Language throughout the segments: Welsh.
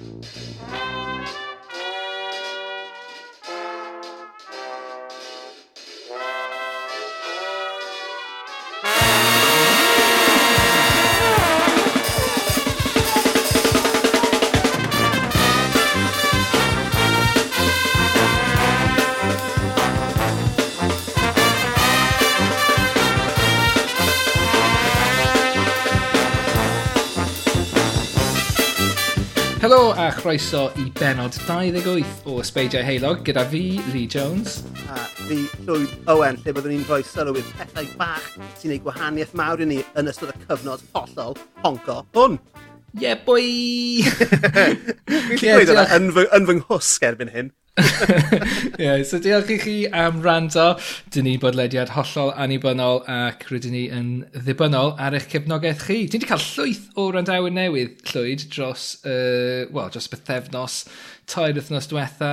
Música croeso i benod 28 o Ysbeidiau Heilog gyda fi, Lee Jones. A fi, Llwyd Owen, lle byddwn ni'n rhoi sylw i'r pethau bach sy'n ei gwahaniaeth mawr i ni yn ystod y cyfnod hollol honco hwn. Yeah, boi! Fi wedi gweud yna yn fy, yn fy nghwsg erbyn hyn. yeah, so diolch i chi am rando. Dyn ni bodlediad hollol annibynnol ac rydyn ni yn ddibynnol ar eich cefnogaeth chi. Dyn ni wedi cael llwyth o randawyr newydd llwyd dros, uh, well, dros bythefnos, tair wythnos diwetha.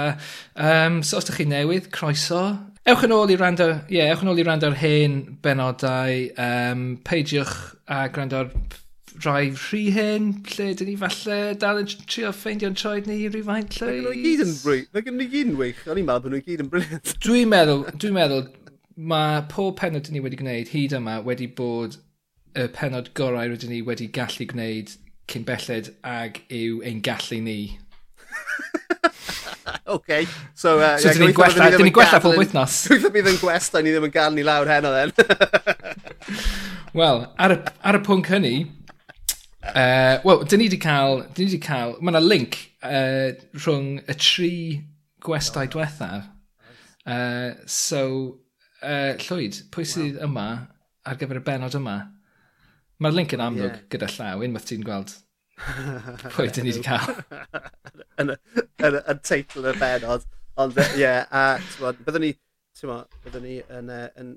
Um, so os ydych chi newydd, croeso. Ewch yn ôl i rando, ie, yeah, ewch yn ôl i rando'r hen benodau. Um, peidiwch a grando'r rhai rhy hyn, lle dyn ni falle dal yn trio ffeindio'n troed ni rhywfaint llwys. Mae gyd yn bryd, mae gen nhw gyd yn wych, o'n i'n meddwl bod nhw gyd yn bryd. Dwi'n meddwl, dwi'n meddwl, mae pob penod dyn ni wedi gwneud hyd yma wedi bod y penod gorau rydyn ni wedi gallu gwneud cyn belled ag yw ein gallu ni. OK. So, uh, so yeah, dyn ni'n gwella, dyn ni'n gwella pob wythnos. Dwi'n bydd yn gwesta, ni ddim yn gael ni lawr heno then. Wel, ar, y, ar y pwnc hynny, Uh, Wel, dyn ni wedi cael... Dyn ni wedi cael... Mae yna link uh, rhwng y tri gwestau diwethaf. Uh, so, uh, Llwyd, pwy sydd wow. yma ar gyfer y benod yma? Mae'r link yn amlwg yeah. gyda llaw, unwaith ti'n gweld pwy dyn ni wedi cael. Yn y teitl y benod. Ond, ie, yeah, a, ti'n byddwn ni, ti'n byddwn ni yn, yn,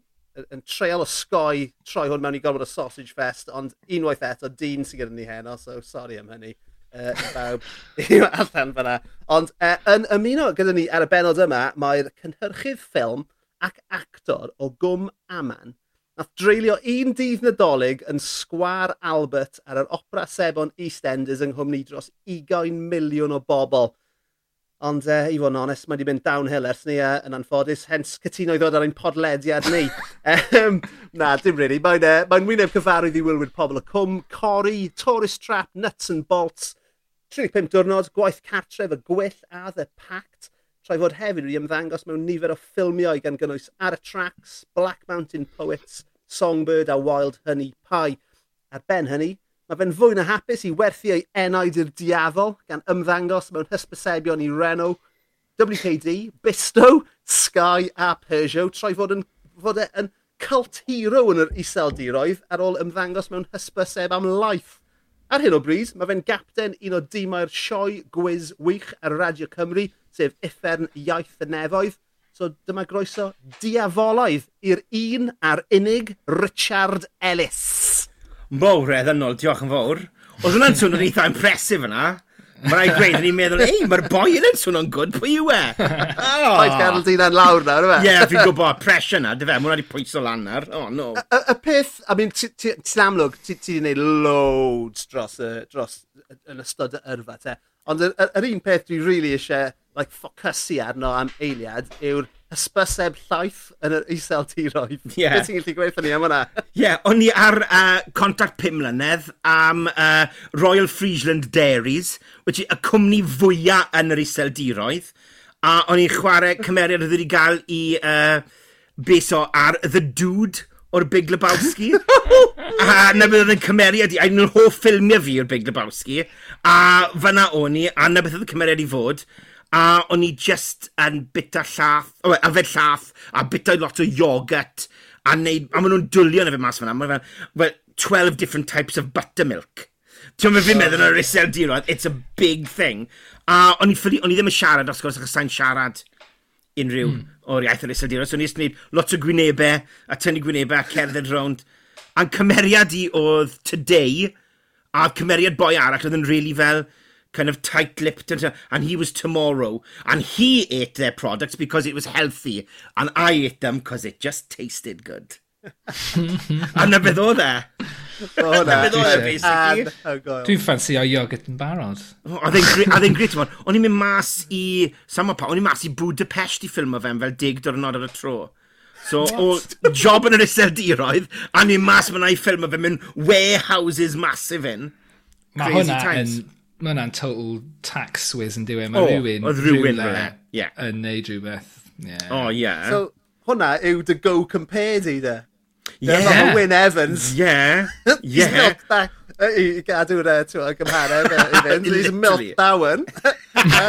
yn treol o sgoi troi hwn mewn i gormod o sausage fest, ond unwaith eto, dyn sy'n gyda ni heno, so sori am hynny. Uh, bawb i'w allan fyna. Ond uh, yn ymuno gyda ni ar y benod yma, mae'r cynhyrchydd ffilm ac actor o Gwm Aman nath dreulio un dydd nadolig yn Sgwar Albert ar yr Opera Sebon EastEnders yng Nghymru dros 20 miliwn o bobl. Ond uh, i fod yn onest, mae wedi mynd downhill ers ni uh, yn anffodus, hens cytuno i ddod ar ein podlediad ni. um, na, dim really. Mae'n uh, mae wyneb cyfarwydd i wylwyr pobl y cwm, cori, tourist trap, nuts and bolts, 35 diwrnod, gwaith cartref, y gwyll a the pact. Tra fod hefyd wedi ymddangos mewn nifer o ffilmiau gan gynnwys Ar y Tracks, Black Mountain Poets, Songbird a Wild Honey Pie. Ar ben hynny, Mae fe'n fwy na hapus i werthu ei enaid i'r diafol gan ymddangos mewn hysbysebion i Renault, WKD, Bisto, Sky a Peugeot troi fod yn fod e yn cult hero yn yr iseldiroedd ar ôl ymddangos mewn hysbyseb am laeth. Ar hyn o bryd, mae fe'n gapten un o dimau'r sioe gwiz wych ar Radio Cymru, sef Uffern Iaith y Nefoedd. So dyma groeso diafolaidd i'r un a'r unig Richard Ellis mowr eddynol, diolch yn fawr. Oedd hwnna'n swnio'n eitha impresif yna. Mae rhaid gweud, i'n meddwl, ei, mae'r boi yn swnio'n gwrdd, pwy yw e? Paid gadw ti na'n lawr nawr, yma. Ie, fi'n gwybod, pressure na, dy fe, mae wedi pwyso lan nawr. Oh, no. Y peth, I mean, ti'n amlwg, ti wedi gwneud loads dros, dros yn ystod y yrfa, te. Ond yr un peth dwi really eisiau, like, ffocysu arno am eiliad yw'r hysbyseb llaeth yn yr isel tiroedd. Ie. Yeah. Beth ti'n gallu gweithio ni am hwnna? Ie, yeah, o'n i ar uh, contact pum mlynedd am uh, Royal Friesland Dairies, which y cwmni fwyaf yn yr isel tiroedd. A o'n i'n chwarae cymeriad oedd wedi cael i uh, beso ar The Dude o'r Big Lebowski. a na beth oedd yn cymeriad i, a un o'r hoff ffilmiau fi o'r Big Lebowski. A fyna o'n i, a na beth oedd y cymeriad i fod a o'n i just yn bita llath, o, yfed llath, a bita lot o yogurt, a, neud, a maen nhw'n dwlio na fe mas fyna, maen fel 12 different types of buttermilk. Ti'n meddwl fi'n meddwl yn yr Isel diroedd, it's a big thing. A o'n i, ffili, o'n i ddim yn siarad, os gwrs, achos sa'n siarad unrhyw mm. o'r iaith yr Isel diroedd, So o'n i jyst gwneud lot o gwynebau, a tynnu gwynebau, a cerdded rownd. A'n cymeriad i oedd Today, a'r cymeriad boi arall oedd yn really fel, kind of tight-lipped and, and he was tomorrow and he ate their products because it was healthy and I ate them because it just tasted good. a na beth oedd e? O na. Beth oedd e, basically. Dwi'n ffansi o yogurt yn barod. Oedd e'n grit, man. O'n i'n mynd mas i... Sama pa, o'n i'n mas i Budapest i ffilm o fe'n fel dig diwrnod ar y tro. So, o job yn yr iseldiroedd, a ni'n mas fyna i ffilm o fe'n mynd warehouses massive in. Mae hwnna yn mae hwnna'n total tax swiz yn diwy. E? Mae oh, rhywun, oedd rhywun yeah. E. yn neud rhywbeth. Yeah. O, ie. So, hwnna yw dy go compared i de. Yeah. Not Wyn Evans. Ie. yeah. He's not that i gadw'r uh, gymharu i fynd. He's milk down.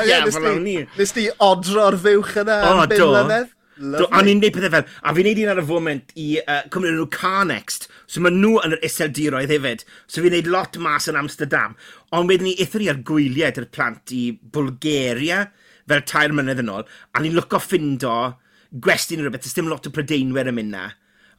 Ie, fel ni. Nes di odro'r fywch yna am bum mlynedd? Do, a ni'n neud pethau fel, a fi'n neud un ar y foment i uh, cymryd nhw car next, So mae nhw yn yr iseldiroedd hefyd. So fi'n neud lot mas yn Amsterdam. Ond wedyn ni eithon ni ar gwyliau dy'r plant i Bulgaria fel tair mlynedd yn ôl. A ni'n lwco ffindo gwesti neu rhywbeth. Does dim lot o prydeinwyr yn mynd na.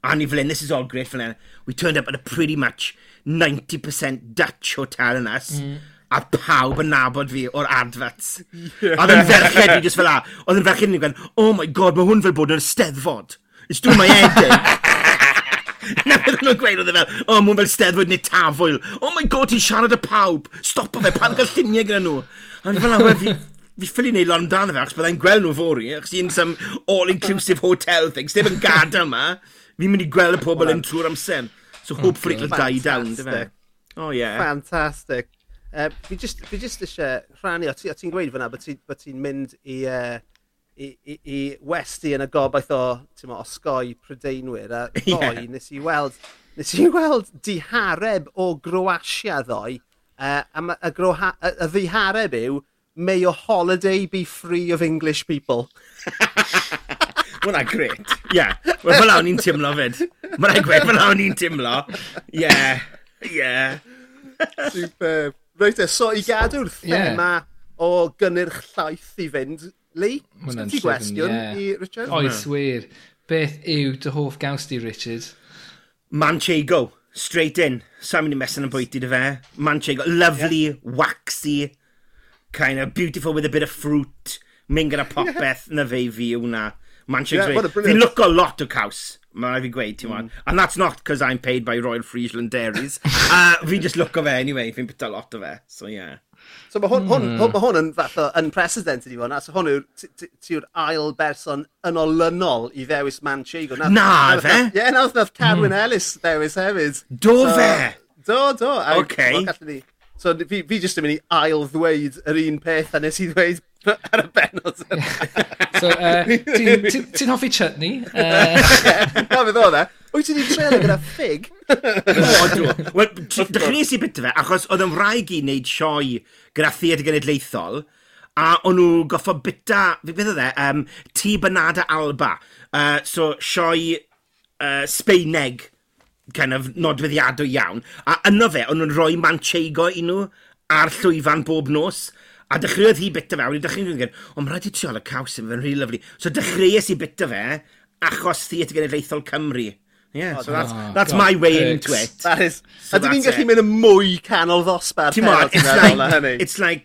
A ni fel this is all great fel hyn. We turned up at a pretty much 90% Dutch hotel yn us. Mm a pawb yn nabod fi o'r adverts. Yeah. A oedd yn ferched i just fel a. Oedd yn ferched i ni gwen, oh my god, mae hwn fel bod yn steddfod. It's doing my head in. Na fydden nhw'n gweud oedd e fel, o, mwyn fel steddfod neu tafwyl. Oh my god, ti'n siarad y pawb. Stop o fe, pan cael lluniau gyda nhw. A ni fel awe, fi, fi ffili neud lot amdano fe, achos byddai'n gweld nhw fori, achos i'n some all-inclusive hotel thing, sydd yn gadael ma, fi'n mynd i gweld y pobl yn trwy'r amser. So oh, hopefully it'll die down, dy fe. Oh yeah. Fantastic. Uh, fi just, fi just eisiau rhannu, o ti'n ti gweud fyna, bod ti'n ti mynd i... Uh, i, i, i westi yn y gobaith o mo, osgoi prydeinwyr a ddoe yeah. nes i weld nes i weld dihareb o Groasia ddoe uh, a, ma, a, groha, a, a ddihareb yw may your holiday be free of English people Wna gret. Ie. Yeah. Wel, fel awn ni'n timlo fyd. Mae'n rhaid gweud fel awn ni'n timlo. Ie. Yeah. Ie. Yeah. Superb. Reit e, so i gadw'r thema yeah. o gynnyrch llaeth i fynd, Lee, sgan ti gwestiwn yeah. i Richard? Oes wir. Beth yw dy hoff gaws di, Richard? Manchego. Straight in. Sa'n mynd i mesyn yn bwyty dy fe. Manchego. Lovely, yeah. waxy, kind of beautiful with a bit of fruit. Mynd gyda popeth yeah. na fe fi yw na. Manchego. Yeah, fi'n a lot o caws. Mae'n rhaid fi gweud, ti'n mm. And that's not because I'm paid by Royal Friesland Dairies. uh, fi just look o fe anyway, fi'n bita lot o fe. So yeah. So mae hwn, hwn, hmm. hwn, hwn yn fath o unprecedented i fod. So hwn yw'r tiw'r ail berson yn olynol i ddewis Manchego. Na, na fe? Ie, yeah, na wnaeth Carwyn mm. Ellis ddewis hefyd. Do so, fe? Do, do. A, okay. Ni, so fi, fi jyst yn mynd i ail ddweud yr un peth a nes i ddweud ar y benod So, uh, ti'n ti, ti hoffi chutney? Uh... Na, fydd oedd e. Wyt ti'n ei trelo gyda ffig? Wel, dechreuais i bit fe, achos oedd yn rhaid i wneud sioi gyda theatr genedlaethol, a o'n nhw goffo bita, fi beth oedd e, um, tŷ banada alba. Uh, so, sioi uh, Sbeineg, kind of nodweddiadwy iawn. A yno fe, o'n nhw'n rhoi manchego i nhw ar llwyfan bob nos. A dechreuodd hi bita fe, a wedi dechreu'n gwneud, ond mae'n rhaid i trio y caws yn fe'n rili lyflu. So dechreuais i bita fe, achos Theatr Genedlaethol Cymru. Yeah, so that's, oh, that's God, my way Perks. into it. That is, so a dyn ni'n gallu mynd yn mwy canol ddosbarth. Ti'n mod, it's, like, it's like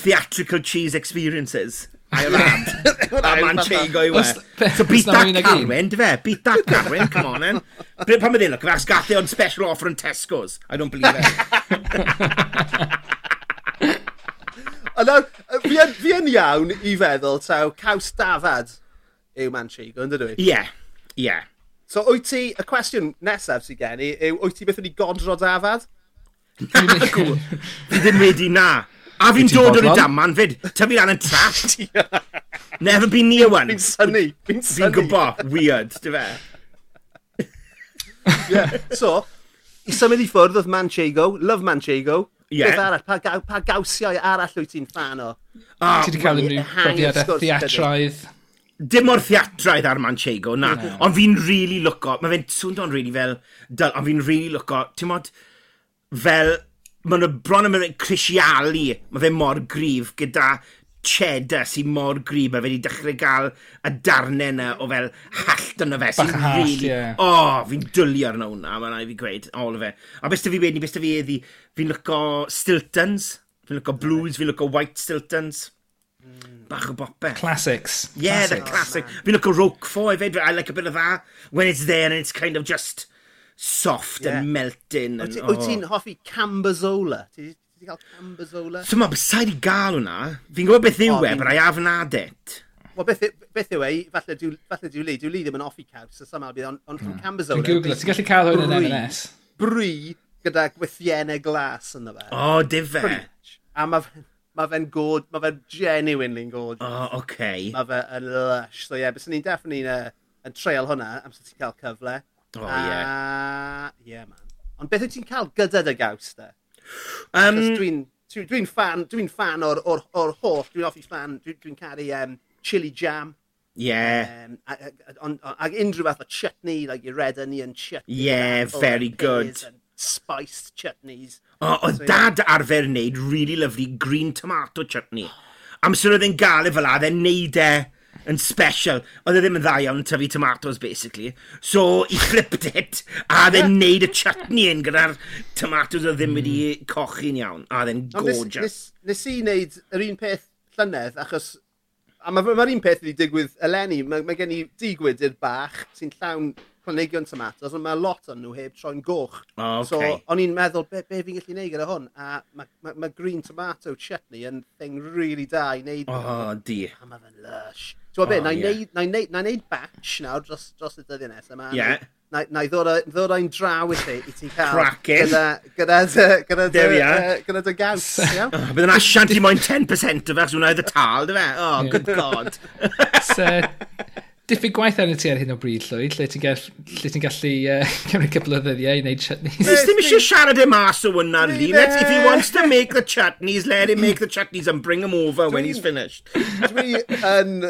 theatrical cheese experiences. I land. a man chego i we. So beat that Carwyn, dy fe? Beat that Carwyn, come on then. Pan mae ddyn nhw, gyfas gathe on special offer yn Tesco's. I don't believe it. A nawr, fi yn- fi yn iawn i feddwl, taw, caws dafad yw Manchego, yn dydw i? Ie, ie. So, wyt ti, y cwestiwn nesaf sydd gen i, yw, wyt ti beth wedi godro dafad? Fi ddim wedi na. A fi'n ti'n dod o'r bodlon? daman fyd. Ta fi lan yn trap. Never been near one. Fi'n syni, fi'n syni. Fi'n gwybod, weird, dy fe. Yeah. So, i symud i ffwrdd oedd Manchego, love Manchego, Ie. Beth arall, pa, gaw, pa gawsiau arall wyt ti'n fan o? Oh, ti wedi cael unrhyw brofiadau theatraidd? Dim o'r theatraidd ar Manchego, na. No. Ond fi'n rili really lwco, mae fe'n swndio'n rili really fel, dyl, ond fi'n rili really lwco, ti'n modd, fel, mae'n bron yn mynd crisialu, mae fe mor grif gyda cheddar sy'n mor grib a fe wedi dechrau gael y darnau yna o fel hallt yna fe. Bach hall, really, yeah. O, oh, fi'n dwlio arno hwnna, mae'n rhaid fi gweud, o fe. A beth fi wedi, beth fi eddi, fi'n lyco Stiltons, fi'n lyco Blues, fi'n lyco White Stiltons. Mm. Bach o bopeth. Classics. Yeah, classics. the classic. Oh, fi'n lyco Roquefort hefyd, I like a bit of that. When it's there and it's kind of just soft yeah. and melting. Wyt ti'n oh. hoffi Cambazola? Ti Ti cael cambazola? So mae bysau di gael hwnna. Fi'n gwybod beth yw e, but I haven't had it. Wel, beth, beth yw e, falle diw li, diw li ddim yn offi caws, so somehow bydd ond on, on Cambazola. Dwi'n googlo, ti'n gallu cael hwn yn M&S? Bri gyda gwythiennau glas yn fe. O, oh, e. dife. A mae mae fe'n god, mae fe'n genuinely'n god. O, oh, oce. Okay. Mae fe yn lush. So ie, yeah, bys ni'n definitely yn, uh, yn treol hwnna, am sy'n ti'n cael cyfle. O, oh, ie. Yeah. Ie, yeah, man. Ond beth wyt ti'n cael gyda dy gaws, da? Um, dwi'n dwi, dwi fan, dwi'n fan o'r, or, or holl, dwi'n offi fan, dwi'n dwi caru um, chili jam. Ie. Yeah. Um, ag, ag, ag unrhyw fath o chutney, like your red onion chutney. Yeah, apple, very good. And spiced chutneys. O, oh, o so, dad yeah. arfer wneud really lovely green tomato chutney. Amser oedd e'n gael e fel a, dde'n neud e yn special. Oedd e ddim yn dda iawn tyfu tomatoes, basically. So, he flipped it, a oedd e'n neud y chutney yn gyda'r tomatoes oedd ddim wedi hmm. cochi'n iawn, a oedd e'n gorgeous. Nes, nes, nes i wneud yr un peth llynedd, achos a mae'r ma un peth wedi digwydd eleni, mae, mae gen i digwydyr bach sy'n llawn planhigion tomatos, ond mae lot o'n nhw heb troi'n goch. Oh, okay. So, o'n i'n meddwl, be, be fi'n gallu neud gyda hwn? A mae ma, ma green tomato chutney yn thing really da i wneud. Oh, di. A mae fe'n lush. Ti'n be, na i neud, batch nawr dros, dros y dyddiau nesaf yma. Yeah. Na, na i ddod o'n draw i ti, i ti cael. Cracking. Gyda, gyda, gyda, gyda dy gaws, iawn? Bydd yn asiant i moyn 10% o fe, chos hwnna oedd y tal, dy fe? Oh, good god. so, diffyg gwaith arno ti ar hyn o bryd, Llwyd, lle ti'n gallu, ti gallu uh, cymryd cwbl o ddyddiau i wneud chutneys. Nes ddim eisiau siarad e mas o hwnna, Lee. Let's, if he wants to make the chutneys, let him make the chutneys and bring them over when he's finished. Dwi yn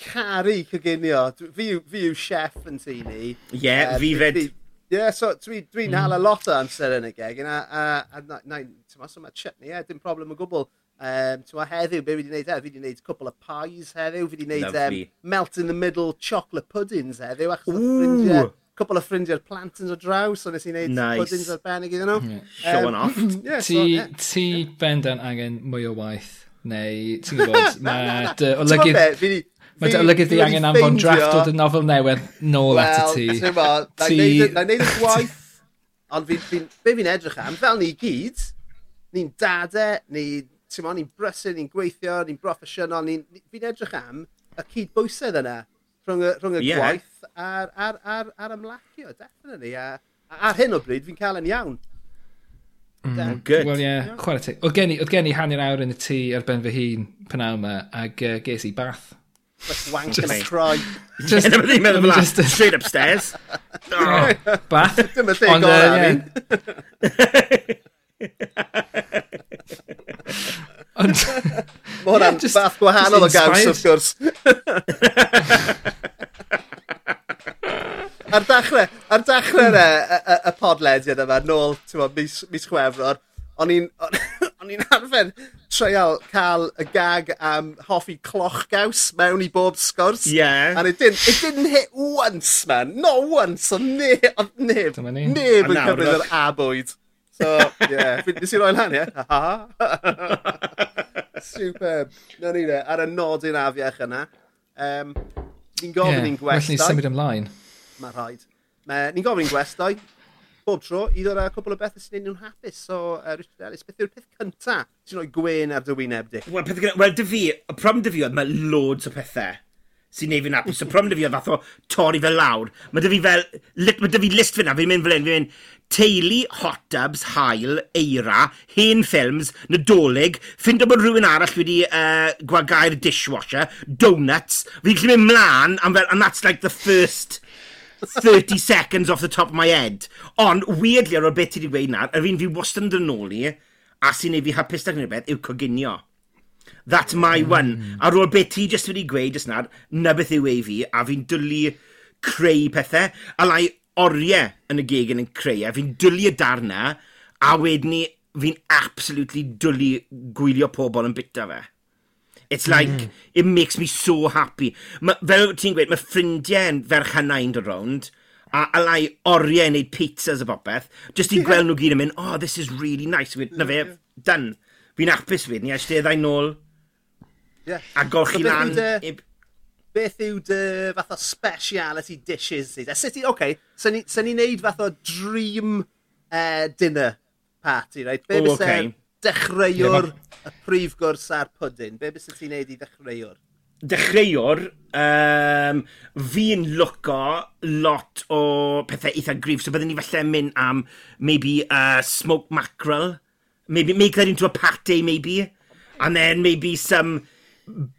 caru coginio. Fi, fi yw chef yn tu ni. Ie, yeah, uh, fi fed. Ie, yeah, so dwi'n dwi, mm. hala lot o amser yn y geg. A, a, a, na, na, na, so mae chutney, ie, yeah, dim problem o gwbl. Um, Tewa heddiw, be fi wedi gwneud heddiw? Fi wedi gwneud couple of pies heddiw, fi wedi gwneud um, melt in the middle chocolate puddings heddiw, achos ffrindiau, couple of ffrindiau'r plantins o draw, so nes i wneud nice. puddings arbennig iddyn nhw. Yeah. Show um, off. yeah, ti, so, yeah. ti yeah. bendan angen mwy o waith, neu ti'n gwybod, mae dy olygydd... Mae dy olygydd di angen anfon drafft o dy nofel newydd nôl at y ti. Wel, na i wneud y gwaith, ond fi, fi, be fi'n edrych am, fel ni gyd, ni'n dadau, ni, ti'n ni'n brysur, ni'n gweithio, ni'n broffesiynol, ni'n ni, fi'n edrych am y cydbwysedd yna rhwng y, rhwng y yeah. gwaith a'r, ar, ar, ar ymlacio, definitely. A, ar hyn o bryd, fi'n cael yn iawn. Mm, good. Wel ie, yeah, chwarae ti. Oedd gen i, gen i hanner awr yn y tŷ ar ben fy hun pan yma, ag uh, ges i bath Just wank just, and cry. Just, yeah, ddim meddwl fel just, straight upstairs. oh, bath. Dyma thing Ond, uh, Ond... Mae hwnna'n yeah, fath gwahanol o gaws, wrth gwrs. ar dachrau, ar dachrau hmm. y, y, y podlediad yma, nôl, ti'n mis, mis Chwefror, o'n i'n o'n i'n arfer treial cael y gag am hoffi cloch gaws mewn i bob sgwrs. Yeah. And it didn't, it didn't hit once, man. Not once. Ond ne, ond neb, neb yn cyfrif yr abwyd. So, yeah. Nes i roi lan, ie? Superb. Na ni de, ar y nodyn afiach yna. Um, ni'n gofyn yeah, i'n gwestau. Well ni symud ymlaen. Mae rhaid. Ma, Ni'n gofyn i'n gwestau bob tro i ddod â cwbl o bethau sy'n neud nhw'n hapus. So, uh, Richard Ellis, beth yw'r peth cynta sy'n rhoi gwen ar dy wyneb di? Wel, peth Wel, dy fi, y problem dy fi oedd mae loads o pethau sy'n neud fi'n hapus. Y problem dy fi oedd fath o torri fel lawr. Mae dy fi fel, lit, mae dy fi list fyna, fi'n mynd fel un, fi'n mynd teulu, hot tubs, hael, eira, hen ffilms, nadolig, ffind o bod rhywun arall wedi uh, gwagau'r dishwasher, donuts, fi'n gallu mynd mlaen, am fel, and that's like the first 30 seconds off the top of my head. Ond, weirdly ar ôl beth ti wedi gweud na, yr un fi wastad yn dyn nôl i, a sy'n neud fi hapus ag gwneud yw coginio. That's my mm. one. Ar ôl beth ti jyst wedi gweud jyst na, na beth yw ei fi, a fi'n dwlu creu pethau. A lai oriau yn y gegin yn creu, a fi'n dwlu y darna, a wedyn ni fi'n absolutely dwlu gwylio pobl yn bita fe. It's like, mm. it makes me so happy. Ma, fel ti'n gweud, mae ffrindiau ffrindiau'n ferchanau'n dod rownd, a alai oriau neud pizzas a popeth, just i yeah. gweld nhw gyd yn mynd, oh, this is really nice. Wyd, na fe, done. Fi'n apus fi, ni a steddau nôl. Yeah. A golchi so lan. Beth, beth yw dy fath o speciality dishes? A sut i, oce, okay, sy'n so ni'n neud fath o dream uh, dinner party, right? Be oh, okay. dechreuwr yeah, y prif gwrs a'r pwdyn, be bys ti'n neud i ddechreuwr? dechreuwr, um, fi'n lwco lot o pethau eitha grif, so byddwn ni falle mynd am maybe uh, smoked mackerel, maybe make that into a pate maybe, and then maybe some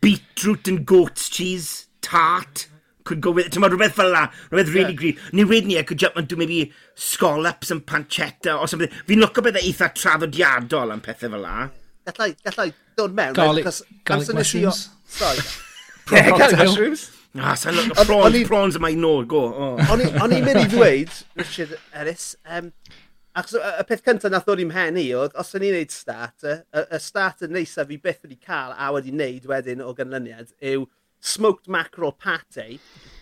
beetroot and goat's cheese tart could go with it. Tyma, rhywbeth fel la, rhywbeth really yeah. grif. Ni wedyn ni, I could jump and do maybe scallops and pancetta or something. Fi'n lwco bethau eitha traddodiadol am pethau fel la. Yeah gallai, gallai dod mewn. Garlic, right? garlic mushrooms. Sorry. yeah, garlic mushrooms. Ah, oh, sa'n look, prawns, prawns yma i nôl, go. Oh. O'n i'n mynd i ddweud, Richard Ellis, um, achos y peth cyntaf nath ddod i'n mhen i oedd, os o'n i'n neud starter, y, y starter neisa fi byth wedi cael a wedi neud wedyn o ganlyniad yw smoked mackerel pate,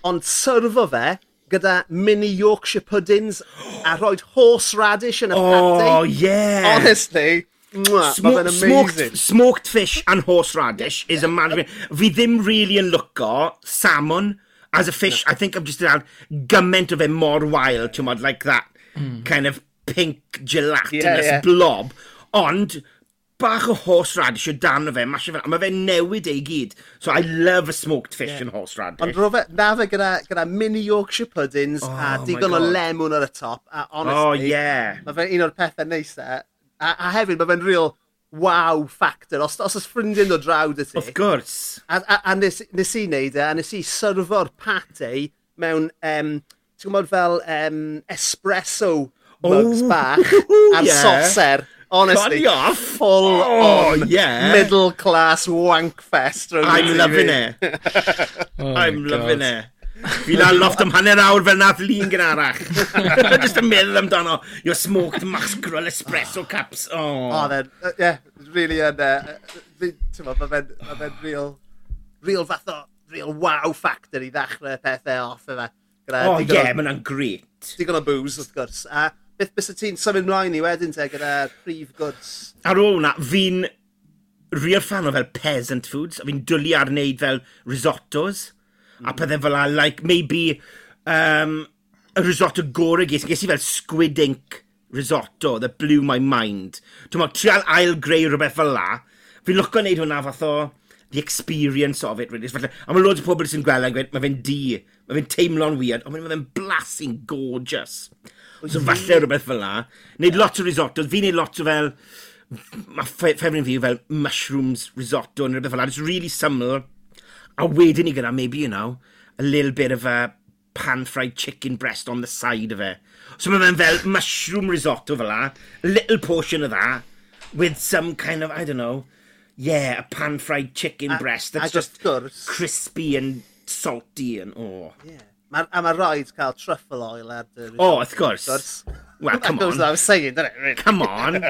ond syrfo fe gyda mini Yorkshire puddings a rhoi horseradish yn y pate. Oh, yeah! Honestly, Mwah, Smo smoked, smoked fish and horseradish is a man... Fi ddim really yn lwco salmon as a fish. No. I think I've just had gymaint of it mor wael, ti'n modd, like that mm. kind of pink gelatinous yeah, yeah. blob. Ond, bach o horseradish o dan o fe, mae fe, ma fe newid ei gyd. So I love a smoked fish yeah. and horseradish. Ond rofe, na fe gyda, gyda mini Yorkshire puddings oh, a digon o lemon ar y top. A honestly, oh, yeah. mae fe un o'r pethau neisa A, a hefyd mae fe'n real wow factor. Os, os oes ffrindiau'n dod draw dy ti. Of gwrs. A, a, a nes, nes i wneud e, a nes i syrfo'r pate mewn, um, ti'n gwybod fel um, espresso mugs oh. bach a'r yeah. soser. Honestly, Conioff. full oh, on yeah. middle class wank fest. I'm loving it. oh I'm God. loving it. Fi na loft am hanner awr fel nath lun gen arach. Just yn meddwl amdano. Your smoked mackerel espresso cups. Oh. Oh, then, uh, yeah, really yn... Uh, Ti'n ma, mae fe'n real... Real fath o... Real wow factor i ddechrau pethau off yma. Oh, yeah, mae'n great. Digon o booze, wrth gwrs. A beth bys y ti'n symud mlaen i wedyn te gyda prif goods? Ar ôl hwnna, fi'n real fan o fel peasant foods. A fi'n dwlu ar wneud fel risottos. A hmm. pethau fel la, like, maybe, um, y risotto gorau ges, ges i fel squid ink risotto that blew my mind. Dwi'n meddwl, trial ail greu rhywbeth fel la. Fi'n lwco wneud hwnna fath o the experience of it, really. Felly, a mae loads o pobl sy'n gweld e yn gweud, mae fe'n di, mae fe'n teimlo'n weird, ond mae fe'n blasting gorgeous. So falle rhywbeth fel la. Neud lot o risotto, fi'n neud lot o fel, mae ffefryn fi fel mushrooms risotto neu rhywbeth fel la. It's really syml. A wedyn ni gyda, maybe, you know, a little bit of a pan-fried chicken breast on the side of it. So mae fe'n fel mushroom risotto fel la, a little portion of that, with some kind of, I don't know, yeah, a pan-fried chicken a, breast that's just gwrs, crispy and salty and, oh. Yeah. Ma, a mae rhaid cael truffle oil ar dy... Oh, of course. gwrs. Well, come that on. goes without saying, doesn't it? Really? Come on.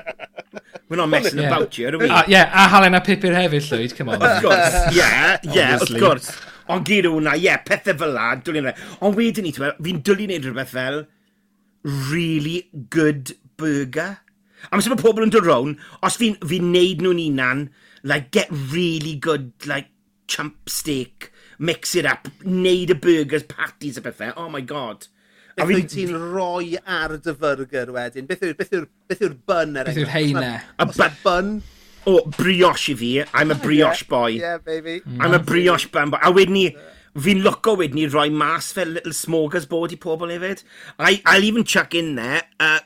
We're not messing yeah. about you, are we? Uh, yeah, a Halen a Pipur hefyd, Llywyd, come on. of course, yeah, yeah, of course. Ond gyd hwnna, ie, yeah, pethau fel la, dwlu'n rhaid. Ond wedyn ni, fi'n dwlu'n neud rhywbeth fel really good burger. A mae pobl yn dod rown, os fi'n fi neud nhw'n unan, like, get really good, like, chump steak, mix it up, neud y burgers, patties a pethau, oh my god. Beth wyt ti'n roi ar dy fyrgyr wedyn? Beth yw'r beth yw, beth yw bun er Beth yw'r heine? A bun? O, brioche i fi. I'm a brioche boy. Yeah, baby. I'm a brioche bun boy. A wedyn ni, fi'n loco wedyn ni roi mas fel little smogers bod i pobl hefyd. I, I'll even chuck in there uh,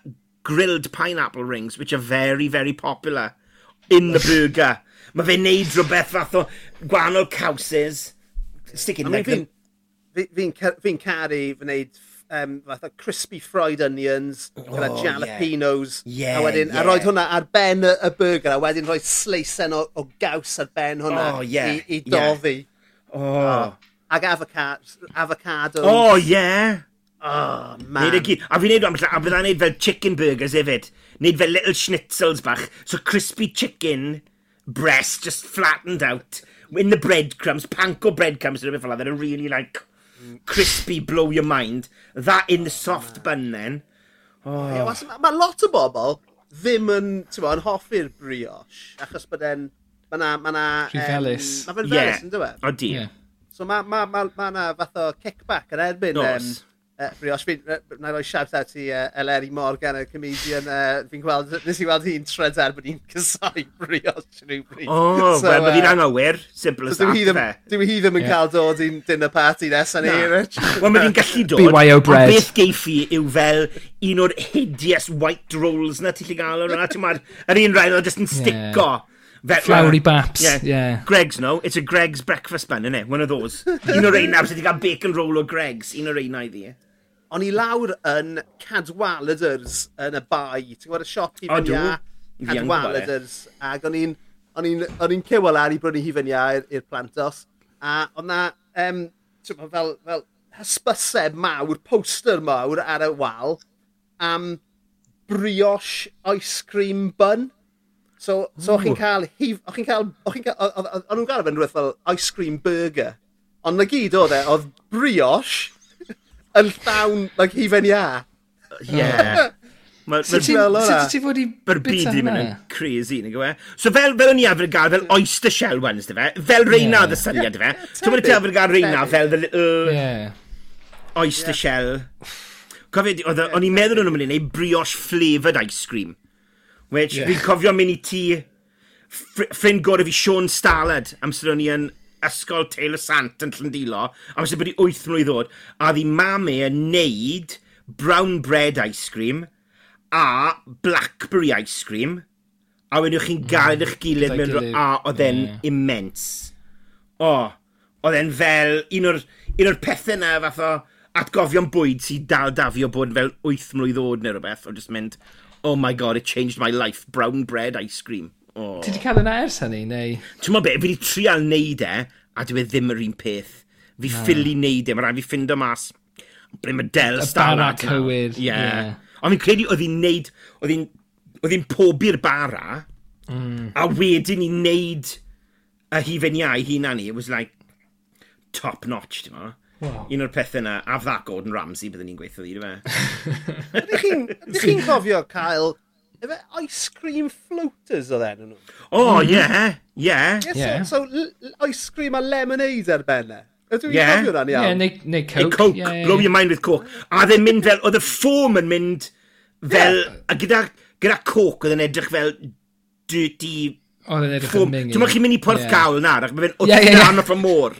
grilled pineapple rings, which are very, very popular in the burger. Mae fe'n neud rhywbeth fath o gwahanol cawses. Stick in I mean, there. Fi'n fi, fi, fi caru gwneud um, fatha crispy fried onions oh, gyda jalapenos. Yeah. Yeah, a wedyn, yeah. a roed hwnna ar ben y, y burger, a wedyn roi sleisen o, o gaws ar ben hwnna oh, yeah, i, i. Yeah. Oh. Ah, oh. Ac avocado. avocado. Oh, yeah. Oh, man. Neud gyd. A fi'n neud, a bydda'n neud fel chicken burgers hefyd. Neud fel little schnitzels bach. So crispy chicken breast just flattened out in the breadcrumbs, panko breadcrumbs, and everything like that. are really like crispy blow your mind, that in the soft oh, bun then. Oh. Yeah, well, ma lot o bobl ddim yn, ti'n yn hoffi'r brioche, achos bod e'n... Mae na... Ma na Rhyfelus. Um, mae fe'n felus, yeah. yn dweud? O di. Yeah. So mae ma, ma, ma na fath o kickback yn erbyn... Nos. Um, Uh, brioche, fi, na roi shout out i uh, Eleri Morgan, y comedian, uh, fi'n gweld, nes i weld hi'n trydar bod hi'n cysau brioche rhywbryd. O, oh, so, wel, uh, hi'n anghywir, simple as so that. Dwi hi ddim yn yeah. cael dod i'n dinner party nesaf ni, Rich. Wel, mae hi'n gallu dod, BYO bread. beth geif i yw fel un o'r hideous white rolls na ti'n gael o'n hwnna, ti'n ma'r un rhaid o'n just yn sticko. Yeah. Fe, Flowery baps, yeah. yeah. Greg's, no. It's a Greg's breakfast bun, isn't it? One of those. Un o'r ein nawr sydd wedi cael bacon roll o Greg's. Un o'r ein i ddi o'n i lawr yn Cadwaladers yn y bai. Ti'n gwybod y siop hi fyny a Cadwaladers. Ac o'n i'n o'n i'n cywa lan i brynu hi fyny i'r plantos. A o'n na, um, fel, fel hysbyseb mawr, poster mawr ar y wal am brioche ice cream bun. So, so o'ch chi'n cael, o'ch chi'n cael, o'ch chi'n cael, o'n nhw'n gael fe'n rhywbeth fel ice cream burger. Ond na gyd oedd e, oedd brioche yn llawn, like, hifen ia. Ie. Sut ti'n fel hwnna? ti fod i bita hwnna? mynd yn crazy, nag yw e? So fel, fel o'n i arfer gael, fel oyster shell ones, dy fe? Fel reina yeah. y syniad, dy fe? Ti'n mynd i arfer gael reina fel the little... Oyster shell. Cofio, o'n i'n meddwl o'n nhw'n mynd i wneud brioche flavoured ice cream. Which, yeah. fi'n cofio mynd i ti ffrind gorau fi Sean Stalad amser o'n i yn ysgol Taylor Sant yn Llandilo, a mae'n bod i 8 mlynedd ddod, a ddi mam e yn neud brown bread ice cream a blackberry ice cream, a wedyn chi'n gael eich gilydd mm, mewn rhywbeth, a oedd e'n yeah. immense. O, oedd e'n fel, un o'r, un o'r pethau na fath o atgofion bwyd sy'n dal dafio bod yn fel 8 mlynedd oed neu rhywbeth, o just mynd, oh my god, it changed my life, brown bread ice cream. Oh. Ti wedi cael yna ers hynny, neu? Ti'n mo be, fi wedi trial neud e, a dwi e ddim yr un peth. Fi no. ffili neud e, mae rhaid fi ffindo mas ble mae Del Stara cywir. Ie. Yeah. yeah. Ond fi'n credu oedd hi'n neud, oedd hi'n oedd hi'n pobi'r bara, mm. a wedyn i neud y hifen iau hi'n anu, it was like top notch, ti'n ma. Wow. Un o'r pethau yna, a fydda Gordon Ramsay byddwn ni'n gweithio ddi, dwi'n e? fe. Ydych chi'n cofio cael Efe ice cream floaters oedd enw nhw. O, ie, ie. So, ice cream a lemonade ar benne. Ydw i'n yeah. cofio iawn? Ie, neu coke. Neu coke, yeah, yeah. blow your mind with coke. A ddim mynd fel, oedd y ffôm yn mynd fel, a gyda, gyda coke oedd yn edrych fel dirty... Oedd yn edrych yn mingin. Ti'n chi'n mynd i porth yeah. gawl na, ac mae fe'n o yeah, yeah, yeah. môr.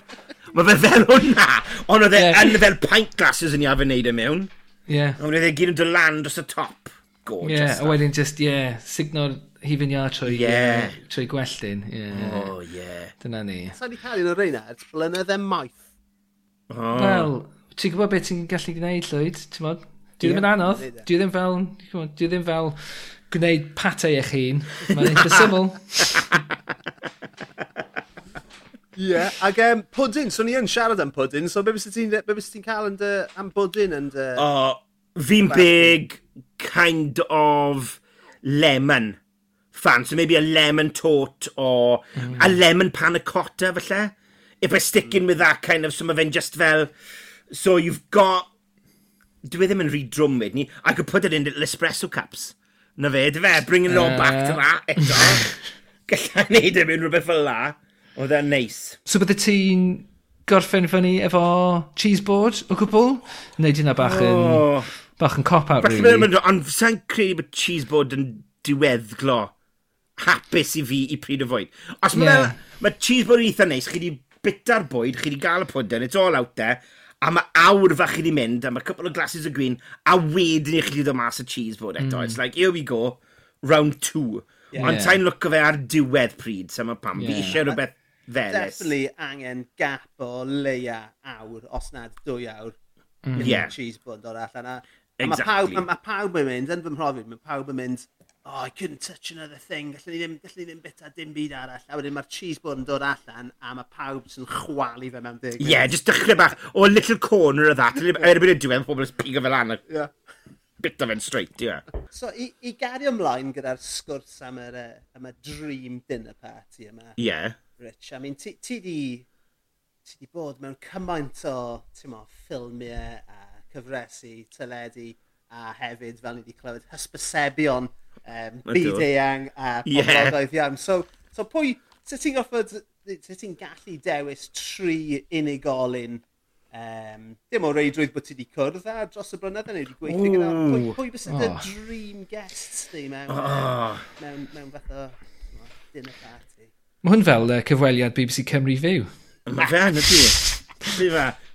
Mae fe fel hwnna, ond oedd e yn fel pint glasses yn iawn fe'n neud e mewn. Ie. Yeah. Ond oedd e gyd yn dy land dros y top gorgeous. Ie, yeah, a wedyn just, ie, yeah, signo'r hifin iar trwy, yeah. uh, trwy gwelltyn. Yeah. Oh, ie. Yeah. Dyna ni. Sa'n i cael un o'r reina, ers blynedd e maith. Oh. Wel, ti'n gwybod beth ti'n gallu gwneud, llwyd, ti'n modd? Dwi ddim yn anodd. E. Dwi ddim fel, dwi ddim fel gwneud patau eich hun. Mae'n eitha syml. Ie, yeah, ac um, pwdyn, so ni yn siarad am pwdyn, so be bys ti'n ti cael yn dy, am pwdyn yn dy... Oh, Fi'n big kind of lemon fan. So maybe a lemon tote or mm. a lemon panna cotta falle. If I stick in with that kind of, some of it, just fel... So you've got... Dwi e ddim yn rhy drwmyd ni. I could put it in little espresso cups. Na fe, dy fe, bring it all uh... back to uh. that eto. Gallai neud e mewn rhywbeth fel la. Oedd e'n neis. So bydde ti'n gorffen fyny efo cheese board o gwbl? Neu dyna bach yn... Oh. Bach yn cop-out, really. Ond sa'n credu bod cheese board yn diweddglo hapus i fi i pryd o fwyd. Os mae yeah. ma cheese board eitha neis, chi wedi bita'r bwyd, chi wedi gael y pwdyn, it's all out there, a mae awr fach chi wedi mynd, a mae couple o glasses o green, a wedyn i chi wedi dod mas y cheese board eto. Mm. It's like, here we go, round two. Yeah. Ond ta'n look o fe ar diwedd pryd, so mae pam. Yeah. Fi eisiau rhywbeth felys. Definitely angen gap o leia awr, os nad dwy awr, mm. yeah. cheese board o'r allan. Exactly. A mae pawb, ma pawb yn mynd, yn fy mhrofiad, mae pawb yn mynd, oh, I couldn't touch another thing, gallwn ni ddim, gallwn ni ddim bita dim byd arall. A wedyn mae'r cheese board yn dod allan, a mae pawb sy'n chwalu fe mewn dig. Ie, yeah, just dechrau bach, o oh, little corner of that, erbyn y diwedd, pobl yn pigo fel lan. Yeah. Bita fe'n straight, ie. Yeah. So, i, i gario ymlaen gyda'r sgwrs am y, am y dream dinner party yma. Ie. Yeah. Rich, I mean, ti, ti di, ti di bod mewn cymaint o, ti'n mo, ffilmiau a cyfresu teledu, a hefyd, fel ni wedi clywed, hysbysebion um, byd eang a poblogaeth yeah. iawn. So, so pwy, sut ti'n goffod, sut ti'n gallu dewis tri unigolyn um, dim o reidrwydd bod ti wedi cwrdd a dros y blynyddoedd neu wedi gweithio gyda. Pwy, pwy bys oh. dream guests di mewn, oh. mewn, mewn, mewn fath o dinner party? Mae hwn fel uh, cyfweliad BBC Cymru fyw. Mae fe yn y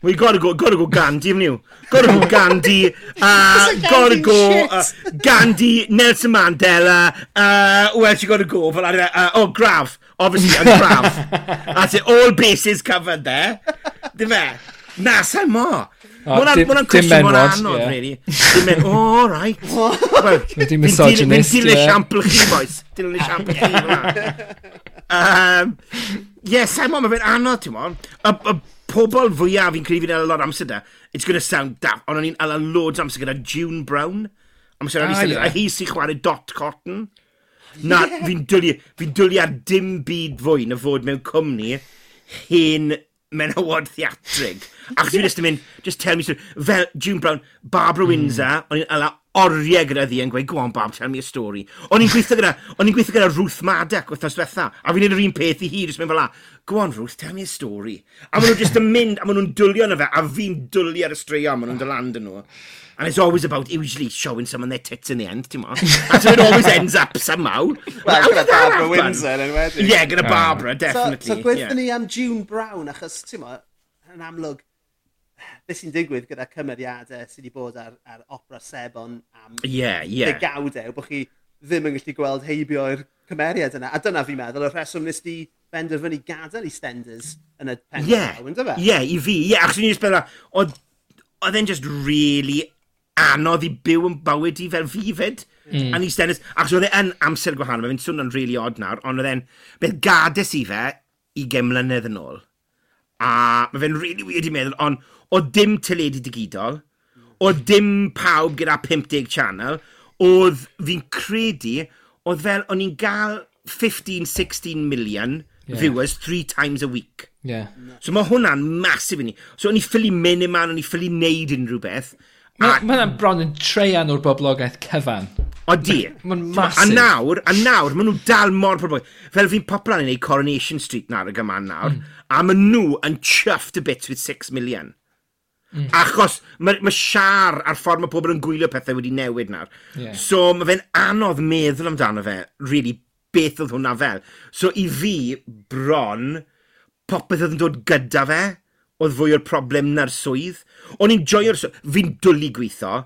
We gotta go, gotta go Gandhi, haven't niw. Gotta go Gandhi, uh, gotta go uh, Gandhi, Nelson Mandela, uh, where you gotta go? Fel arfer, uh, oh, Graf, obviously, and Graf. That's it, all bases covered there. Di fe? Na, sa'n mo. Mwna'n cwestiwn mor anodd, really. Dim mynd, o, oh, right. Di misogynist. Dwi'n dilyn esiampl chi, boys. Dilyn esiampl chi. Um, yes, sa'n mo, mae fe'n anodd, ti'n mo pobl fwyaf fi'n credu fi'n ala lot amser da, it's going to sound daft, ond o'n i'n ala loads amser gyda June Brown, amser o'n i'n sefyll, a hi sy'n chwarae Dot Cotton. Na, fi'n dwlu, fi'n dwlu ar dim byd fwy na fod mewn cwmni hen menywod theatrig. Ac dwi'n yn mynd, just tell me, fel June Brown, Barbara Windsor, mm. o'n i'n ala oriau gyda ddi yn gweud, go on Bob, tell me a story. O'n i'n gweithio gyda, o'n i'n gweithio gyda Ruth Maddock wythnos diwetha, a fi'n neud yr un peth i hi, jyst mynd fel la, go on Ruth, tell me a story. A maen nhw just yn mynd, a maen nhw'n dwlio na fe, a fi'n dwlio ar y straeon, maen nhw'n dyland yn nhw. And it's always about usually showing someone their tits in the end, ti'n mo? And so it always ends up somehow. Well, gyda Barbara Windsor yn wedi. Yeah, gyda ah. Barbara, definitely. So, so gweithio yeah. ni am June Brown, achos, ti'n mo, yn amlwg, beth sy'n digwydd gyda cymeriadau sydd wedi bod ar, ar opera sebon am yeah, yeah. degawdau, bod chi ddim yn gallu gweld heibio i'r cymeriad yna. A dyna fi'n meddwl, y rheswm nes di benderfynu gadael i Stenders yn y pen yeah. yn dyfa? Ie, yeah, i fi. Ie, yeah, achos ni'n sbel oedd e'n just really anodd i byw yn bywyd i fel fi fyd. Mm. A ni Stenders, achos oedd e'n amser gwahanol, mae'n swnio'n really odd nawr, ond oedd e'n beth gades i fe i gemlynedd yn ôl. A mae fe'n really weird i meddwl, ond o dim teledu digidol, o dim pawb gyda 50 channel, oedd fi'n credu, oedd fel, o'n i'n gael 15-16 million yeah. viewers three times a week. Yeah. So mae hwnna'n masif i ni. So o'n i ffili mynd i o'n i ffili neud unrhyw beth. Mae hwnna'n bron yn treian o'r boblogaeth cyfan. O di. Mae'n masif. A nawr, a nawr, maen nhw dal mor probl. Fel fi'n poplan yn ei Coronation Street nawr y gyma'n nawr, mm. a maen nhw yn chuffed a bit with 6 million. Mm. Achos mae ma siar a'r ffordd mae pobl yn gwylio pethau wedi newid nawr. Yeah. So mae fe'n anodd meddwl amdano fe, really, beth oedd hwnna fel. So i fi, bron, popeth oedd yn dod gyda fe, oedd fwy o'r problem na'r swydd. O'n i'n joio'r swydd. Fi'n dwlu gweithio.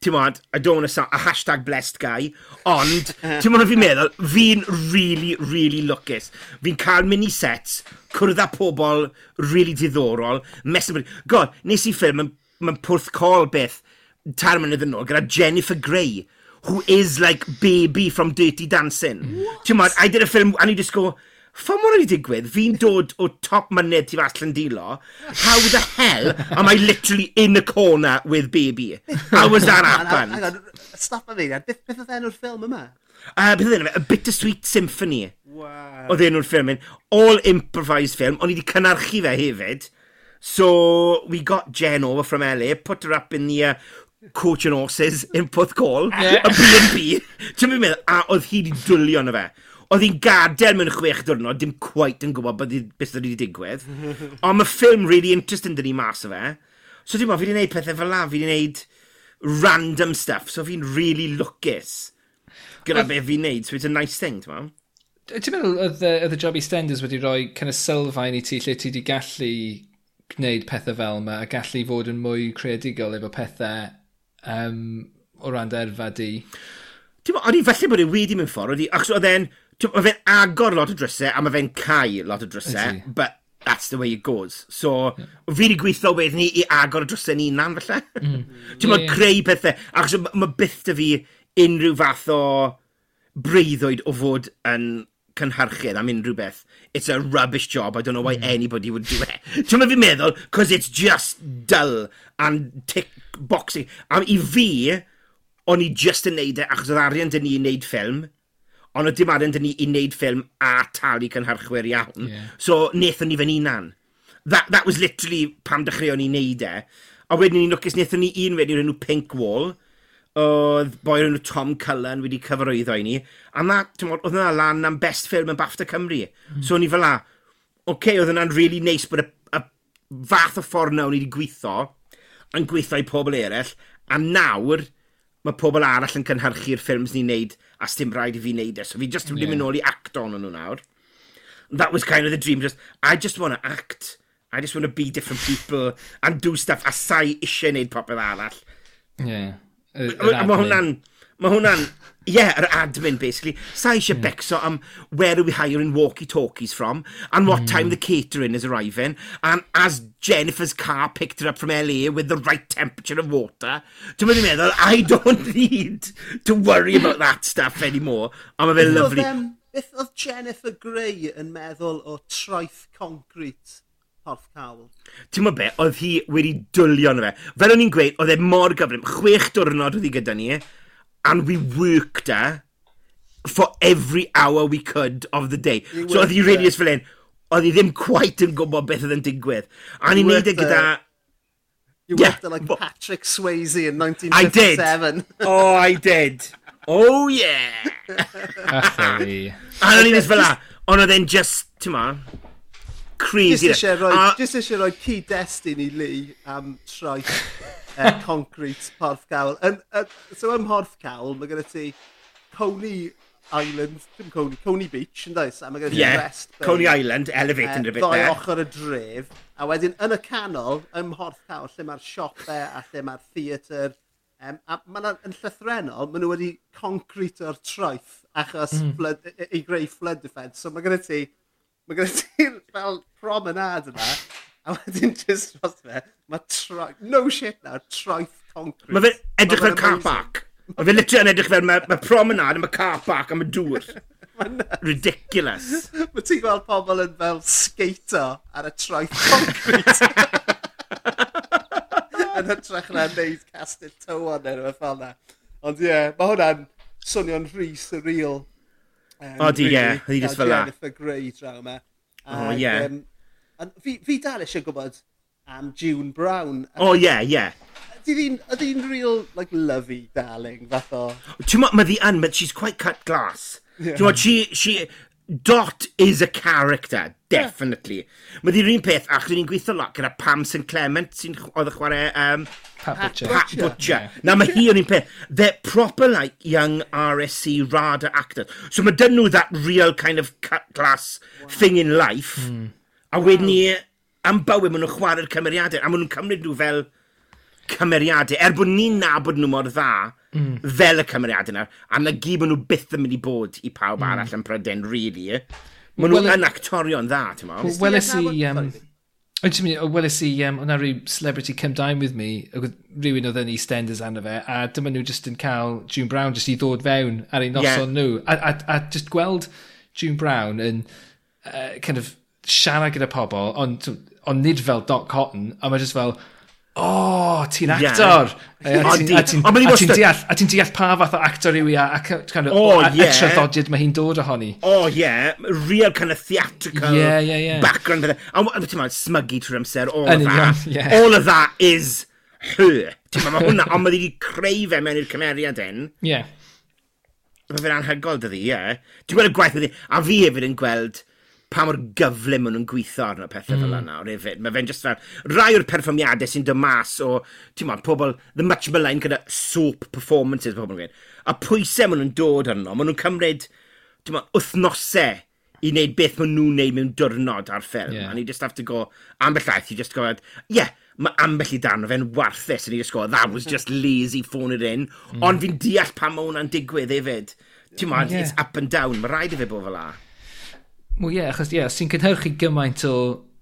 Ti'n modd, I don't want to sound a hashtag blessed guy, ond, ti'n modd fi'n meddwl, fi'n really, really lwcus. Fi'n cael mini sets, cwrdd â pobl really diddorol, mesyn. God, nes i ffilm, mae'n ma pwrth col beth, tar mynydd yn ôl, gyda Jennifer Grey, who is like baby from Dirty Dancing. Ti'n modd, I did a film, and you just go, ffa mor wedi digwydd, fi'n dod o top mynydd tu fas Llandilo, how the hell am I literally in the corner with baby? How was that happen? Hang on, stop a fi, beth oedd enw'r ffilm yma? Uh, beth oedd enw, A Bittersweet Symphony. Wow. Oedd enw'r ffilm yn, all improvised film, ond i wedi cynarchu fe hefyd. So, we got Jen over from LA, put her up in the uh, coach and horses in Puth Call, yeah. a B&B. Ti'n meddwl, a oedd hi wedi dwylio na fe oedd hi'n gadael mewn chwech diwrnod, dim quite yn gwybod beth beth wedi digwydd. Ond mae ffilm really interesting dyn ni mas o fe. So dim ond, fi wedi gwneud pethau fel la, fi wedi gwneud random stuff, so fi'n really lwcus gyda beth fi'n gwneud, so it's a nice thing, ti'n meddwl? Ti'n meddwl oedd y job i Stenders wedi rhoi kind of sylfaen i ti lle ti wedi gallu gwneud pethau fel yma a gallu fod yn mwy creadigol efo pethau um, o ran derfa di? Ti'n meddwl, o'n i falle bod e wedi mewn ffordd, achos oedd e'n mae fe'n agor lot o drysau a mae fe'n cael lot o drysau, but that's the way it goes. So, yeah. fi wedi gweithio wedyn ni i agor y drysau ni unan, falle. Mm. Ti'n yeah, yeah. creu pethau, achos mae byth da fi unrhyw fath o breuddwyd o fod yn cynhyrchydd am unrhyw beth. It's a rubbish job, I don't know why mm. anybody would do it. Ti'n fi'n meddwl, cos it's just dull and tick boxing. A i fi, o'n i just yn neud e achos oedd arian dyn ni'n neud ffilm, ond y dim arian dyn ni i wneud ffilm a talu cynhyrchwyr iawn. Yeah. So, wnaethon ni fe'n unan. That, that was literally pam dechreuon ni wneud e. A wedyn ni'n lwcus, wnaethon ni un wedyn o'r enw Pink Wall, oedd boi o'r enw Tom Cullen wedi cyfarwyddo i ni, a na, tymod, oedd yna lan am best ffilm yn BAFTA Cymru. Mm. So, ni fel la, oce, okay, oedd yna'n really nice bod y, y fath o ffordd nawr ni wedi gweithio yn gweithio i pobl eraill, a nawr, mae pobl arall yn cynhyrchu'r ffilms ni'n neud a sdim rhaid i fi neud e. So fi just yeah. mynd nôl i act on nhw nawr. That was kind of the dream. Just, I just want to act. I just want to be different people and do stuff a sai eisiau neud popeth arall. Yeah. Mae hwnna'n... Mae hwnna'n yeah, yr admin, basically. Sa eisiau yeah. Hmm. becso am where are we hiring walkie-talkies from, and what mm. time hmm. the catering is arriving, and as Jennifer's car picked her up from LA with the right temperature of water. Dwi'n mynd i meddwl, I don't need to worry about that stuff anymore. A mae fe'n lyflu. Beth oedd Jennifer Grey yn meddwl o traeth concrete porth cawl. Ti'n mynd be, oedd hi wedi dwlio na fe. Fel o'n i'n gweud, oedd e mor gyflym. Chwech diwrnod oedd hi gyda ni and we worked her for every hour we could of the day. You so oedd hi really ys fel un, oedd hi ddim quite yn gwybod beth oedd yn digwydd. A ni'n neud e gyda... You yeah, worked like but, Patrick Swayze in 1957. I did. oh, I did. Oh, yeah. Achari. A ni'n neud fel la. Ond oedd e'n just, ti'n ma, crazy. Just eisiau rhoi, a... just eisiau rhoi cyd-destun i Lee am traeth uh, concrete porth cawl. And, uh, so ym mhorth cawl, mae gyda ti Coney Island, dim Coney, Coney Beach, yn dweud? A mae gyda ti yeah. rest. Coney Island, elevate yn uh, rhywbeth. Ddoi ochr y dref. A wedyn, yn y canol, ym mhorth cawl, lle mae'r siopau a lle mae'r theatr, Um, a maen yn llythrenol, maen nhw wedi concrete o'r troeth achos mm. flood, i, i greu flood defence. So mae gyda ti, mae gyda ti fel promenade yna, A wedyn just dros fe, mae troi... No shit nawr, troeth concrete. Mae fe edrych fel car park. Mae fe literally yn edrych fel, mae ma promenad, mae car park, am y dŵr. Ridiculous. Mae ti'n gweld pobl yn fel skater ar y troeth concrete. yn hytrach na neud castell tywon neu rhywbeth fel na. Ond ie, yeah, mae hwnna'n swnio'n rhy surreal. Um, o di, ie. Really, yeah. Di just fel na. Jennifer Grey draw yma. O, ie. Fi, fi dal eisiau gwybod am June Brown. O ie, ie. Ydy hi'n real, like, lovey darling, fath o... Ti'n ma, mae ddi yn, but she's quite cut glass. Yeah. Ti'n ma, she, she, Dot is a character, definitely. Yeah. Mae ddi'r un peth, ac ni'n gweithio lot gyda Pam St Clement, sy'n oedd y chwarae... Um, Pat Butcher. Pat Butcher. Yeah. Na, mae hi yr un peth. They're proper, like, young RSC RADA actors. So mae dyn nhw that real kind of cut glass wow. thing in life. Mm. A wedyn ni, am bywyd, maen nhw'n chwarae'r cymeriadau, a maen nhw'n cymryd nhw fel cymeriadau, er bod ni'n nabod nhw mor dda, mm. fel y cymeriadau yna, a na gyd maen nhw byth yn mynd i bod i pawb mm. arall yn Pryden, really. Maen nhw well, yn e- actorion dda, ti'n mo? Weles i... Um, Ond ti'n mynd, weles i, um, o'na rhyw celebrity come down with me, rhywun oedd yn EastEnders arno fe, a dyma nhw just yn cael June Brown just i ddod fewn ar ei noson yeah. nhw, a, a, a just gweld June Brown yn uh, kind of siarad gyda pobl, ond, ond nid fel Doc Cotton, a mae jyst fel, o, oh, ti'n actor! Yeah. A ti'n deall, a ti'n deall pa fath o actor yw i a, a, kind of, oh, a, yeah. a traddodiad mae hi'n dod ohoni. O, oh, yeah. Real kind of theatrical yeah, yeah, yeah. background. A, ti'n ma'n smygu trwy'r amser, all of that. Yeah. All of that is her. Ti'n ma, mae hwnna, ond mae wedi creu fe mewn i'r cymeriad hyn. Yeah. Mae fe'n anhygol dydi, ie. Yeah. Dwi'n gweld y gwaith wedi, a fi hefyd yn gweld pa mor gyflym maen nhw'n gweithio arno pethau mm. fel yna o'r efyd. Mae fe'n just fel rai o'r perfformiadau sy'n dod mas o, ti'n ma'n pobl, the much maligned gyda soap performances, pobl yn gweud. A pwysau maen nhw'n dod arno, maen nhw'n cymryd, ti'n ma'n wythnosau i wneud beth maen nhw'n wneud mewn diwrnod ar ffilm. Yeah. And you just have to go, ambell aeth, you just go, yeah, mae ambell i dan, o fe'n warthus and you just go, That was just lazy phone it in. Mm. Ond fi'n deall pa mae hwnna'n digwydd hefyd. Ti'n yeah. it's up and down. Mae rhaid i fe bod fel la. Wel ie, yeah, achos ie, yeah, sy'n cynhyrchu gymaint o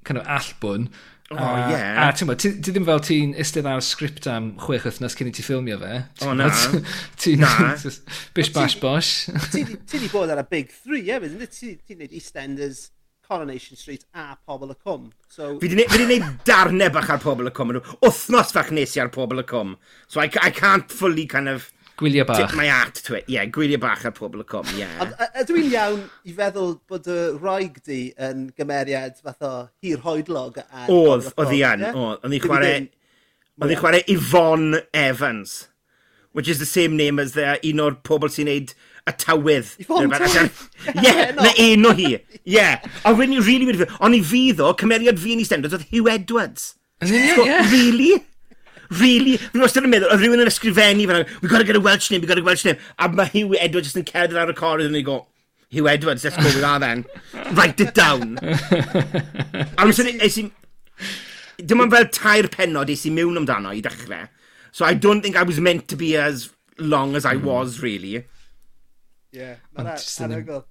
kind of allbwn. O, oh, ie. Yeah. A ti'n ti, ti ddim fel ti'n istedd ar sgript am chwech wythnos cyn i ti ffilmio fe. O, na. Ti'n na. bish bash bosh. ti, ti di bod ar y big three, ie, yeah, ti? Ti'n neud EastEnders, Coronation Street a Pobl y Cwm. So... Fi di wneud darnau bach ar Pobl y Cwm. Wthnos fach nes i ar Pobl y Cwm. So I, I can't fully kind of Gwylio bach. Tip my hat to it. Ie, yeah, gwylio bach ar pobl y com, ie. Yeah. Ydw i'n iawn i feddwl bod y rhaeg di yn gymeriad fath o hir hoedlog ar Oedd, oedd i an. Oedd Oedd i'n chwarae... Oedd i'n chwarae Yvonne Evans. Which is the same name as the un o'r pobl sy'n neud y tawydd. Yvonne Tawydd? Ie, na enw hi. Ie. A rydyn ni'n rili wedi... Ond i fi ddo, cymeriad fi yn Eastenders oedd Hugh Edwards. Yn union, ie. Really? really? Fi'n wastad yn meddwl, oedd rhywun yn ysgrifennu fel, we gotta get a Welsh name, we gotta get a Welsh name. A mae Hugh Edwards just yn cerdded ar y corridor yn ei go, Hugh Edwards, let's go with that then. Write it down. a wnes i... Esi, dim ond fel tair penod eis i mewn amdano i dechrau. So I don't think I was meant to be as long as I was, really. Yeah, mae'n anhygoel.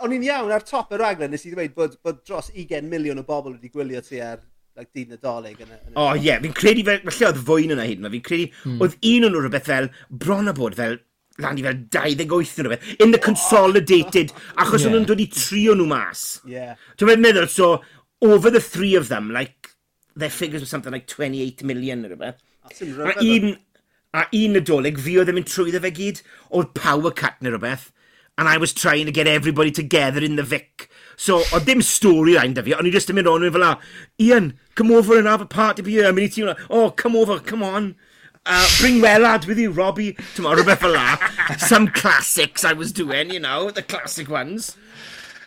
O'n i'n iawn ar top y raglen, nes i ddweud bod, bod dros 20 miliwn o bobl wedi gwylio ti ar like, dyn nadolig. Yn, yn o, oh, ie. Yeah. Fi'n credu fel, felly oedd fwy yna hyd yma. Fi'n credu, mm. oedd un o'n nhw rhywbeth fel, bron a bod fel, lan i fel 28 yn rhywbeth, in the consolidated, oh. achos yeah. nhw'n dod i trio nhw mas. Yeah. Dwi'n meddwl, so, over the three of them, like, their figures were something like 28 million or rhywbeth. A un, a un nadolig, fi oedd yn mynd trwyddo fe gyd, oedd power cut neu rhywbeth. And I was trying to get everybody together in the Vic So, o dim stori rhaid da fi, o'n i just yn mynd o'n i fel la, Ian, come over and have a party for you. A mynd i ti, oh, come over, come on. Uh, bring Welad with you, Robbie. Tomorrow, rhywbeth fel la. Some classics I was doing, you know, the classic ones.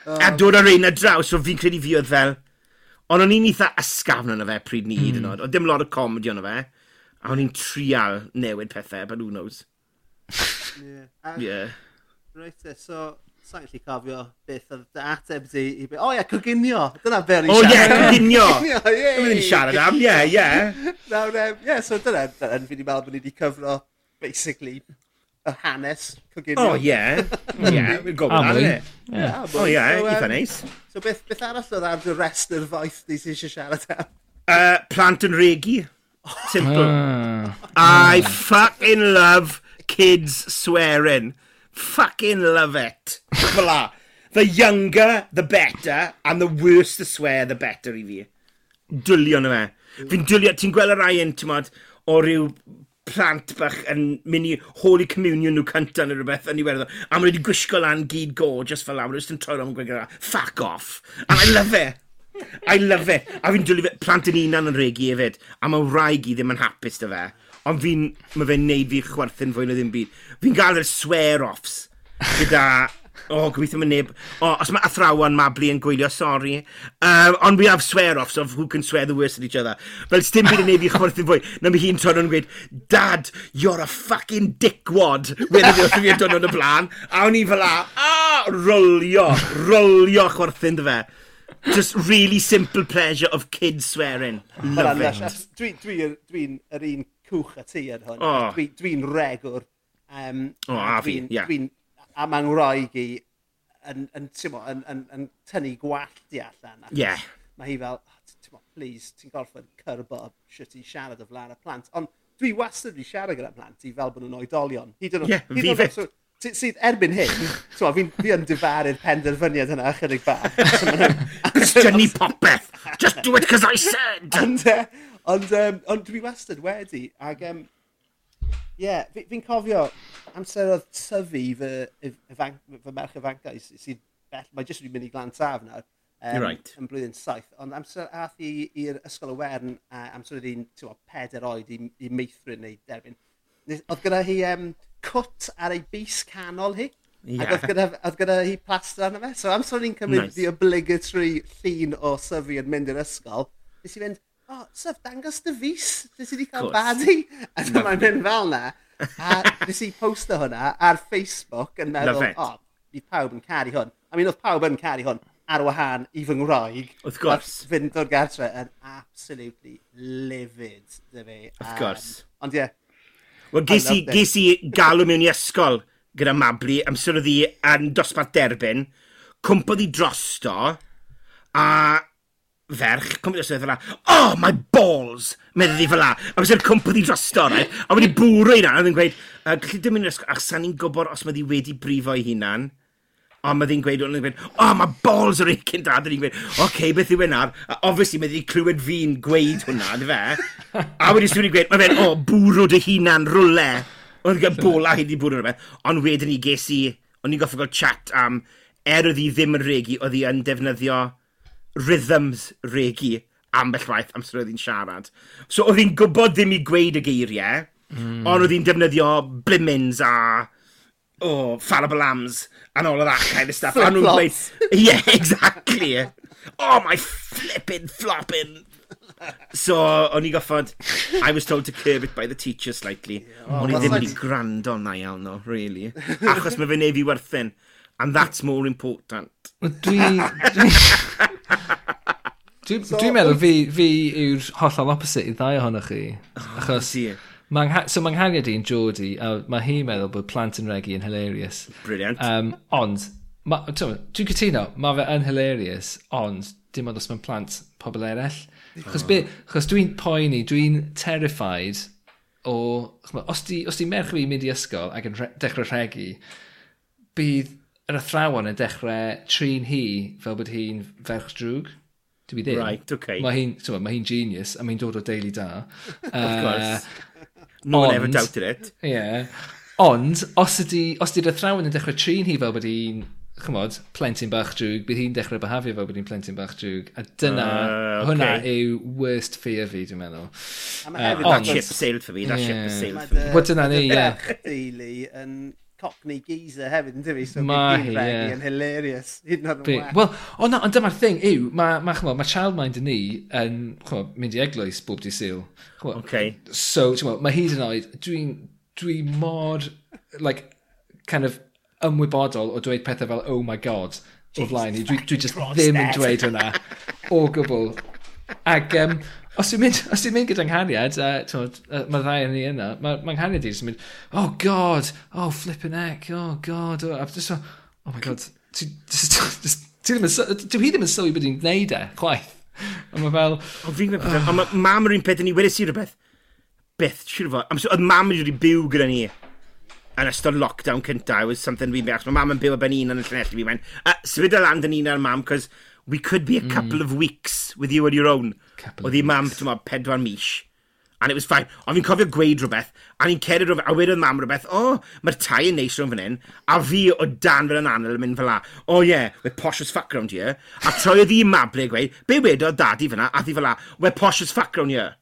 Um, a dod ar ein draws, so fi'n credu fi oedd fel... Ond o'n i'n eitha ysgafn yna fe pryd ni hyd yn hmm. oed. Oedd dim lot o comedy yna fe. A o'n i'n trial newid pethau, but who knows. yeah. Um, yeah. Right, so sa'n gallu cofio beth oedd dy ateb di i be... O ie, coginio! Dyna be o'n i'n siarad. O ie, coginio! Dyna i siarad am, ie, ie. Nawr, ie, so dyna, dyna fi wedi meddwl bod ni wedi cyfro, basically, y hanes coginio. O ie, ie, gofyn ar hynny. O ie, eitha neis. So beth, beth arall oedd ar dy rest yr faith di sy'n eisiau siarad am? Uh, plant yn regi. Simple. Ah. I fucking love kids swearing. Fucking love it. Fela. The younger, the better, and the worse the swear, the better i fi. Dwlio na fe. Fi'n dwlio, ti'n gweld yr ein, ti'n modd, o ryw plant bach yn mynd i Holy Communion nhw cynta neu rhywbeth yn iwerddon. A maen wedi gwisgo lan gyd go just fel lawr. Jyst yn troi rhan gweithio. Fuck off. And I love it. I love it. A fi'n dwlu plant yn unan yn regi hefyd. A mae wraig i ddim yn hapus dy fe. Ond fi'n, mae fe'n neud fi chwerthin fwy na ddim byd. Fi'n gael yr swear-offs gyda, o, oh, gobeithio mae'n neb, o, oh, os mae athrawon mabli yn gwylio, sorry. Um, ond we have swear-offs of who can swear the worst at each other. Fel sdim byd yn neud fi chwerthin fwy, na mi hi'n torn gweud, Dad, you're a fucking dickwad, wedyn fi wrth i fi yn dod o'n y blaen, a o'n i fel a, a, rolio, rolio chwerthin dy fe. Just really simple pleasure of kids swearing. Love it. Dwi'n dwi, dwi, dwi, dwi, dwi, dwi, dwi, dwi, dwi, dwi, cwch a ti ar hwn. Oh. Dwi'n dwi, regwr. Um, oh, a fi, ie. Yeah. Dwi a mae'n wraig i yn, yn, mo, yn, yn, yn tynnu gwallt i allan. Ie. Yeah. Mae hi fel, oh, mo, please, ti'n gorfod cyrbo sut i siarad o flaen y plant. Ond dwi wastad wedi siarad gyda plant i fel bod nhw'n oedolion. Hyd yn yeah, fi fit. Sydd erbyn hyn, so, fi, fi yn difaru'r penderfyniad yna ychydig bach. Cwestiynu popeth! Just do it because I said! Ond, uh, Ond, um, ond dwi wastad wedi. Ac, um, yeah, fi'n fi cofio amser oedd tyfu fy, ifan, fy merch ifancais sydd bell, mae jyst wedi mynd i glan taf nawr. Um, right. Yn blwyddyn saith. Ond amser ath i i'r ysgol y wern, a amser oedd i'n peder oed i, i meithrin neu derbyn, oedd gyda hi um, cwt ar ei bus canol hi. Yeah. Ac oedd gyda, oedd gyda hi plaster arno fe. So amser o'n i'n cymryd nice. the obligatory llun o syfu yn mynd i'r ysgol, nes i fynd, o, oh, syf, dangos dy fus, dys i wedi cael badi. A dyma mae'n mynd fel na. A dys i posto hwnna ar Facebook yn meddwl, o, oh, ni pawb yn caru hwn. I mean, oedd pawb yn caru hwn ar wahân i fy ngwraig. Wrth gwrs. Fynd o'r gartre yn absolutely livid, dy fi. Wrth gwrs. Um, ond ie. Yeah, Wel, ges i, ges i galw mewn i ysgol gyda Mabli, amser oedd hi yn dosbarth derbyn, cwmpodd hi drosto, a ferch, cwmpni dros fel la, oh, my balls, meddwl i fel la. A fes i'r cwmpni drosto, right? A wedi bwrw i na, a ddim gweud, uh, gallu dim mynd i'r ysgol, ac sa'n ni'n gwybod os mae di wedi brifo ei hunan. A mae ddi'n gweud, o'n gweud, oh, my balls yr aching, dad. A ddi'n gweud, oce, okay, beth yw hynna? A obviously, mae ddi clywed fi'n gweud hwnna, dy fe? A wedi sy'n i gweud, mae fe'n, o, oh, bwrw dy hunan rwle. Oedd yn gael bola hyd i bwrw rhywbeth. Ond wedyn ni ges i, o'n i'n goffi gael chat am, er oedd hi ddim yn regu, oedd hi yn defnyddio rhythms regi ambell waith amser oedd hi'n siarad. So oedd hi'n gwybod ddim i gweud y geiriau, mm. ond oedd hi'n defnyddio blimins a oh, fallible lambs and all of that kind of stuff. Flip flops. Gweud, yeah, exactly. oh, my flipping flopping. So, o'n i goffod, I was told to curb it by the teacher slightly. Yeah, oh, o'n i ddim wedi gwrando na iawn, no, really. Achos mae fe ei fi werthyn and that's more important. Dwi... Dwi'n dwi meddwl fi, fi yw'r hollol opposite i ddau ohonoch chi. Achos... Oh, Mangha so mae nghariad i'n Jordi, a mae hi'n meddwl bod plant yn regu yn hilarious. Brilliant. Um, ond, dwi'n cytuno, mae fe yn hilarious, ond dim ond os mae'n plant pobl eraill. Chos, oh. Be, chos dwi'n poeni, dwi'n terrified o... Os di, os di merch fi'n mynd i ysgol ac yn re, dechrau rhegu, bydd yr athrawon yn dechrau trin hi fel bod hi'n ferch drwg. Dwi ddim. Right, okay. Mae hi'n ma hi genius a mae'n dod o deulu da. of course. Uh, no one ond, ever doubted it. Yeah. Ond, os ydy, os ydy'r athrawon yn dechrau trin hi fel bod hi'n chymod, plentyn bach drwg, bydd hi'n dechrau behafio fel bod hi'n plentyn bach drwg. A dyna, uh, okay. hwnna yw worst fear fi, dwi'n meddwl. A mae hefyd... Uh, that ship sailed for me, that yeah. ship sailed for me. Wel dyna ni, ie. Mae'r ferch yn Cockney geezer hefyd, yn tyfu, so mae hi, yeah. yn hilarious. hyd yn oed yn Wel, ond oh, dyma'r thing yw, mae ma, ma, ma Childmind yn ni yn chmo, mynd i eglwys bob di syl. Okay. So, mae hyd yn oed, dwi'n dwi mor, like, kind of ymwybodol o dweud pethau fel, oh my god, o flaen i. Dwi, dwi just ddim yn dweud hwnna o gwbl. Ac um, os dwi'n mynd, os dwi'n mynd gyda'n nghariad, uh, twod, uh, mae ddau yn ni yna, mae ma nghariad i'n mynd, oh god, oh flippin' heck, oh god, oh, I'm just, oh my god, ti ddim yn, dwi hi ddim yn sylwi bod hi'n gwneud e, chwaith. A mae fel... O, fi'n gwneud pethau, a mam yr un peth yn ni, wedys i rhywbeth, beth, siwr fo, am oedd mam yn wedi byw gyda ni yn ystod lockdown cynta, it was something fi'n bach, mae mam yn byw ar ben un yn y llunelli fi. Mae'n uh, sfyd y land yn un ar mam, cos we could be a mm. couple of weeks with you on your own. Oedd hi mam, ti'n meddwl, pedwar mis. And it was fine. Ond fi'n cofio gweud rhywbeth, a ni'n cered rhywbeth, a wedyn mam rhywbeth, o, oh, mae'r tai yn neis rhwng fan hyn, a fi o dan fel yn anel yn mynd fel la. O oh, yeah, we're posh as fuck round here. A troi oedd hi mable gweud, be wedodd dadi fyna, a ddi fel la, we're posh as fuck round here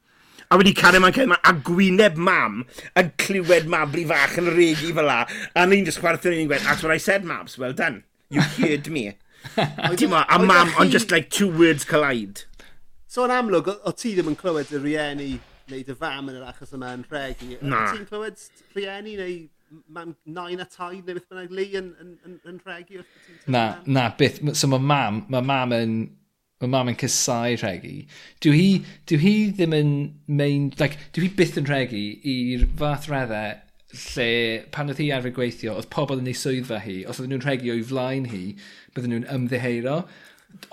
a wedi cario ma'n cario a gwyneb mam yn clywed mabli fach yn regi fel la, a ni'n just chwarae ni'n gweud, that's what I said, mabs, well done. You heard me. A mam, ond just like two words collide. So yn amlwg, o ti ddim yn clywed y rieni neu dy fam yn yr achos yma yn rhegi. Na. O ti'n clywed rieni neu mam nain a taid neu beth bynnag li yn, yn, yn, yn rhegi? Na, na, byth. So mae mam, mae mam yn Mae mam yn cysau rhegi. Dyw hi, dyw hi ddim yn main... Like, dyw hi byth yn rhegi i'r fath reddau lle pan oedd hi arfer gweithio, oedd pobl yn ei swyddfa hi, os oedd nhw'n rhegi o'i flaen hi, bydden nhw'n ymddiheuro.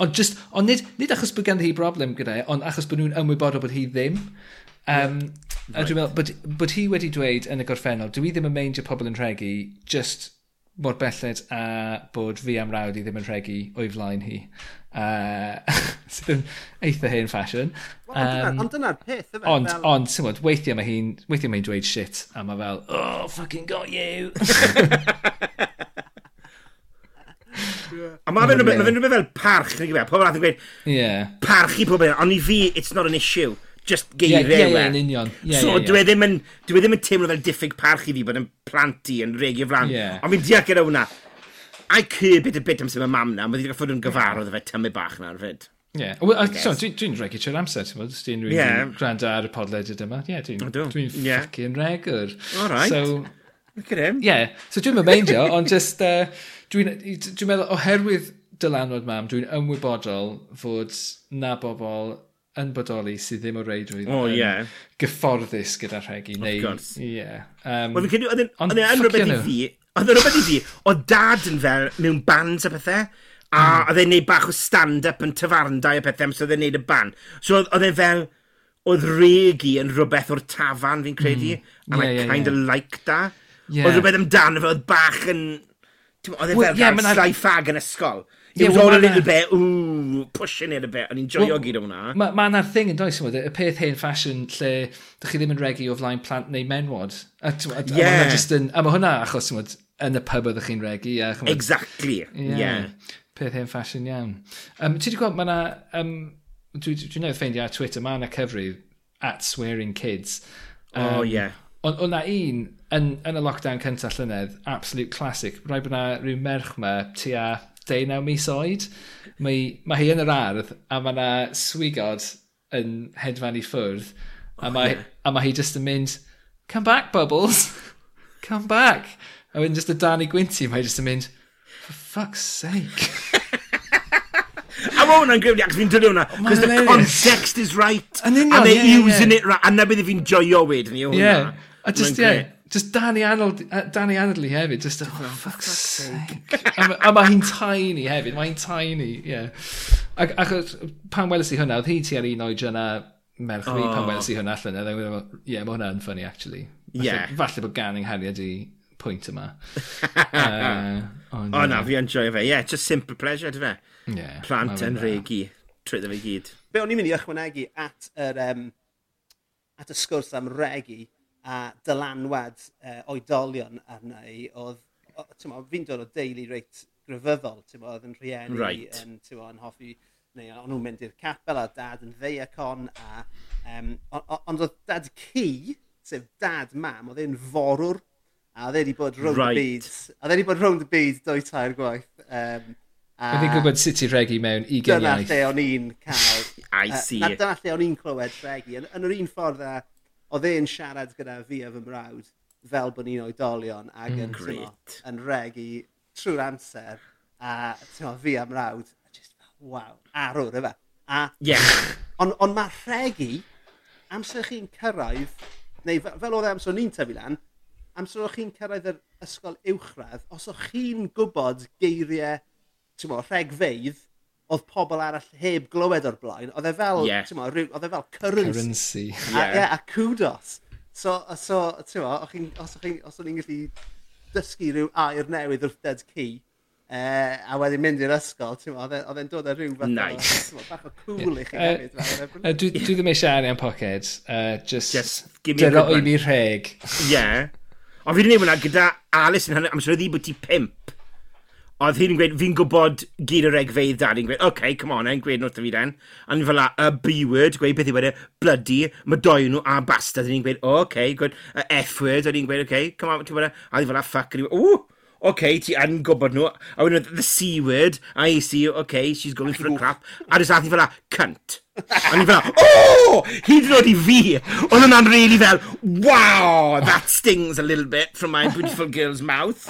Ond just, ond nid, nid achos bod ganddi hi broblem gyda, e, ond achos bod nhw'n ymwybodol bod hi ddim. Um, yeah. A right. dwi'n meddwl, bod, bod hi wedi dweud yn y gorffennol, dwi ddim yn meindio pobl yn rhegu, just mor belled a bod fi am rawd i ddim yn rhegu o'i flaen hi. Uh, sydd yn eitha hen ffasiwn. Um, ond dyna'r peth, yma. Ond, fel... ond, sy'n bod, weithiau mae hi'n weithiau mae hi'n dweud shit, a mae fel, oh, fucking got you. A mae fe'n rhywbeth fel parch, neu gwybod, pobl athyn gweud, yeah. parch i pobl, ond i fi, it's not an issue. Just geiriau. Yeah, yeah, yn union. Yeah, so, yeah, yeah. dwi e ddim yn, dwi e ddim yn teimlo fel diffyg parch i fi bod yn plant i, yn regio flan. Yeah. Ond fi'n deall gyda hwnna. I curb it a bit am sy'n mam na, mae wedi fod yn gyfarwydd efo tymu bach na'n fyd. Ie. Dwi'n regu trwy'r amser, ti'n bod? Dwi'n rwy'n gwrando ar y podlediad yma. Ie, dwi'n ffucking regwr. All right. So, Look at him. Ie. Yeah. So dwi'n mynd meindio, ond just... Uh, Dwi'n dwi meddwl, oherwydd dylanwad mam, dwi'n ymwybodol fod na bobl yn bodoli sydd ddim o reidrwydd oh, yeah. gyfforddus gyda rhegi. Of neu, course. Yeah. Um, Wel, fi'n credu, oedd yn rhywbeth i fi, oedd yn rhywbeth i fi, o dad yn fel mewn bands a pethau, a mm. oedd e'n neud bach o stand-up yn tafarndau a pethau, so oedd e'n neud y ban. So oedd e'n fel, oedd regi yn rhywbeth o'r tafan fi'n credu, mm. and yeah, I yeah, kind of yeah. like that. Yeah. Oedd rhywbeth amdano fe, oedd bach yn Oedd e fel yeah, gael slai ffag yn ysgol. He yeah, was all a little bit, ooh, pushing it a bit. O'n i'n joio well, gyda hwnna. Mae ma na'r thing yn does yn y peth hen ffasiwn lle dych chi ddim yn regu o flaen plant neu menwod. A, a, yeah. a, yn, a mae hwnna achos ymwyd, yn y pub oeddech chi'n regu. A, chymod, exactly, yeah. yeah. Peth hen ffasiwn iawn. Um, ti wedi gweld, mae yna, um, dwi'n dwi dwi newydd ffeindio ar Twitter, mae yna cyfrif at swearing kids. Um, oh, yeah. Ond o'na un yn, yn y lockdown cyntaf llynedd, absolute classic. Rhaid bod na rhyw merch ma tua 19 mis oed. Mae, mae hi yn yr ardd a mae na swigod yn hedfan i ffwrdd. A oh, mae, yeah. a mae hi just yn mynd, come back Bubbles, come back. A wedyn just y dan i gwynti, mae hi just yn mynd, for fuck's sake. A mae hwnna'n gryfni, ac fi'n dod hwnna, because the context is right. An union, and they're yeah, using yeah. it right. A na bydde fi'n joio wedyn i hwnna. Yeah. A just, yeah, just Danny Anold, Danny Arnoldly hefyd, just, oh, fuck's sake. a, a mae hi'n tiny hefyd, mae hi'n tiny. Yeah. Ac, ac pan weles i hwnna, oedd hi ti ar un oed yna merch fi, pan oh. weles i hwnna allan, a dweud, ie, yeah, mae hwnna'n funny, actually. Ie. Yeah. Falle bod gan yng Nghariad i pwynt yma. uh, oh, o na, fi yn joio fe, yeah, just simple pleasure, dy fe. Yeah, Plant yn regi, trwyddo fe gyd. Be o'n i'n mynd i ychwanegu at yr, um, at y sgwrs am regi, a dylanwad uh, oedolion arna i, oedd, fi'n dod o deulu reit gryfyddol, oedd yn rhieni, right. yn, mo, yn hoffi, neu o'n nhw'n mynd i'r capel a dad yn ddeiacon, a, um, ond oedd dad ci, sef dad mam, oedd e'n forwr, a oedd e wedi bod rownd right. y byd, oedd e wedi bod rownd y byd dwy tair gwaith. Um, a... Oedd hi'n gwybod sut i regu mewn i gyniaeth. Dyna lle o'n i'n cael. I see. Uh, dyna lle o'n i'n clywed regu. Yn, yn yr un ffordd a oedd e'n siarad gyda fi a fy mrawd fel bod ni'n oedolion ac mm, yn, great. Yn regu trwy'r amser a tymo, fi a mrawd just, waw, arwr efe. A, yeah. Ond on mae regu, amser chi'n cyrraedd, neu fel oedd e amser ni'n tyfu lan, amser o'ch chi'n cyrraedd yr ysgol uwchradd, os o'ch chi'n gwybod geiriau, ti'n mo, rhegfeidd, oedd pobl arall heb glywed o'r blaen, oedd e fel, yeah. ti'n oedd e fel currency. Currency. A, yeah. yeah. a kudos. So, so ti'n mo, os, os, os o'n i'n gallu dysgu rhyw air newydd wrth dead key, Uh, a wedyn mynd i'r ysgol, ti'n meddwl, e, oedd e'n dod â rhyw fath nice. o, bach o cool i chi hefyd. Dwi dwi ddim eisiau arian poced, uh, just, just dyro i mi rheg. Ie. Yeah. Ond fi wedi gwneud hwnna gyda Alice yn hynny, am sy'n rhaid i bod ti pimp. Oedd hi'n gweud, fi'n gwybod gyd o'r egfeidd dad Hi'n gweud, oce, okay, come on, e'n gweud wrth fi den. A ni'n fel la, y B-word, gweud beth i wedi, bloody, mae doi nhw a bastard. Hi'n gweud, o, oce, okay, gweud, y F-word. A ni'n gweud, oce, okay, come on, ti'n bod, e? a ni'n fel la, fuck. Ww, okay, ti yn gwybod nhw, a wedyn the C word, a i see, okay, she's going for a crap, a dys athi fel a, cunt. A ni fel e, oh! Hyd yn oed i fi, oedd hwnna'n really fel, wow, that stings a little bit from my beautiful girl's mouth.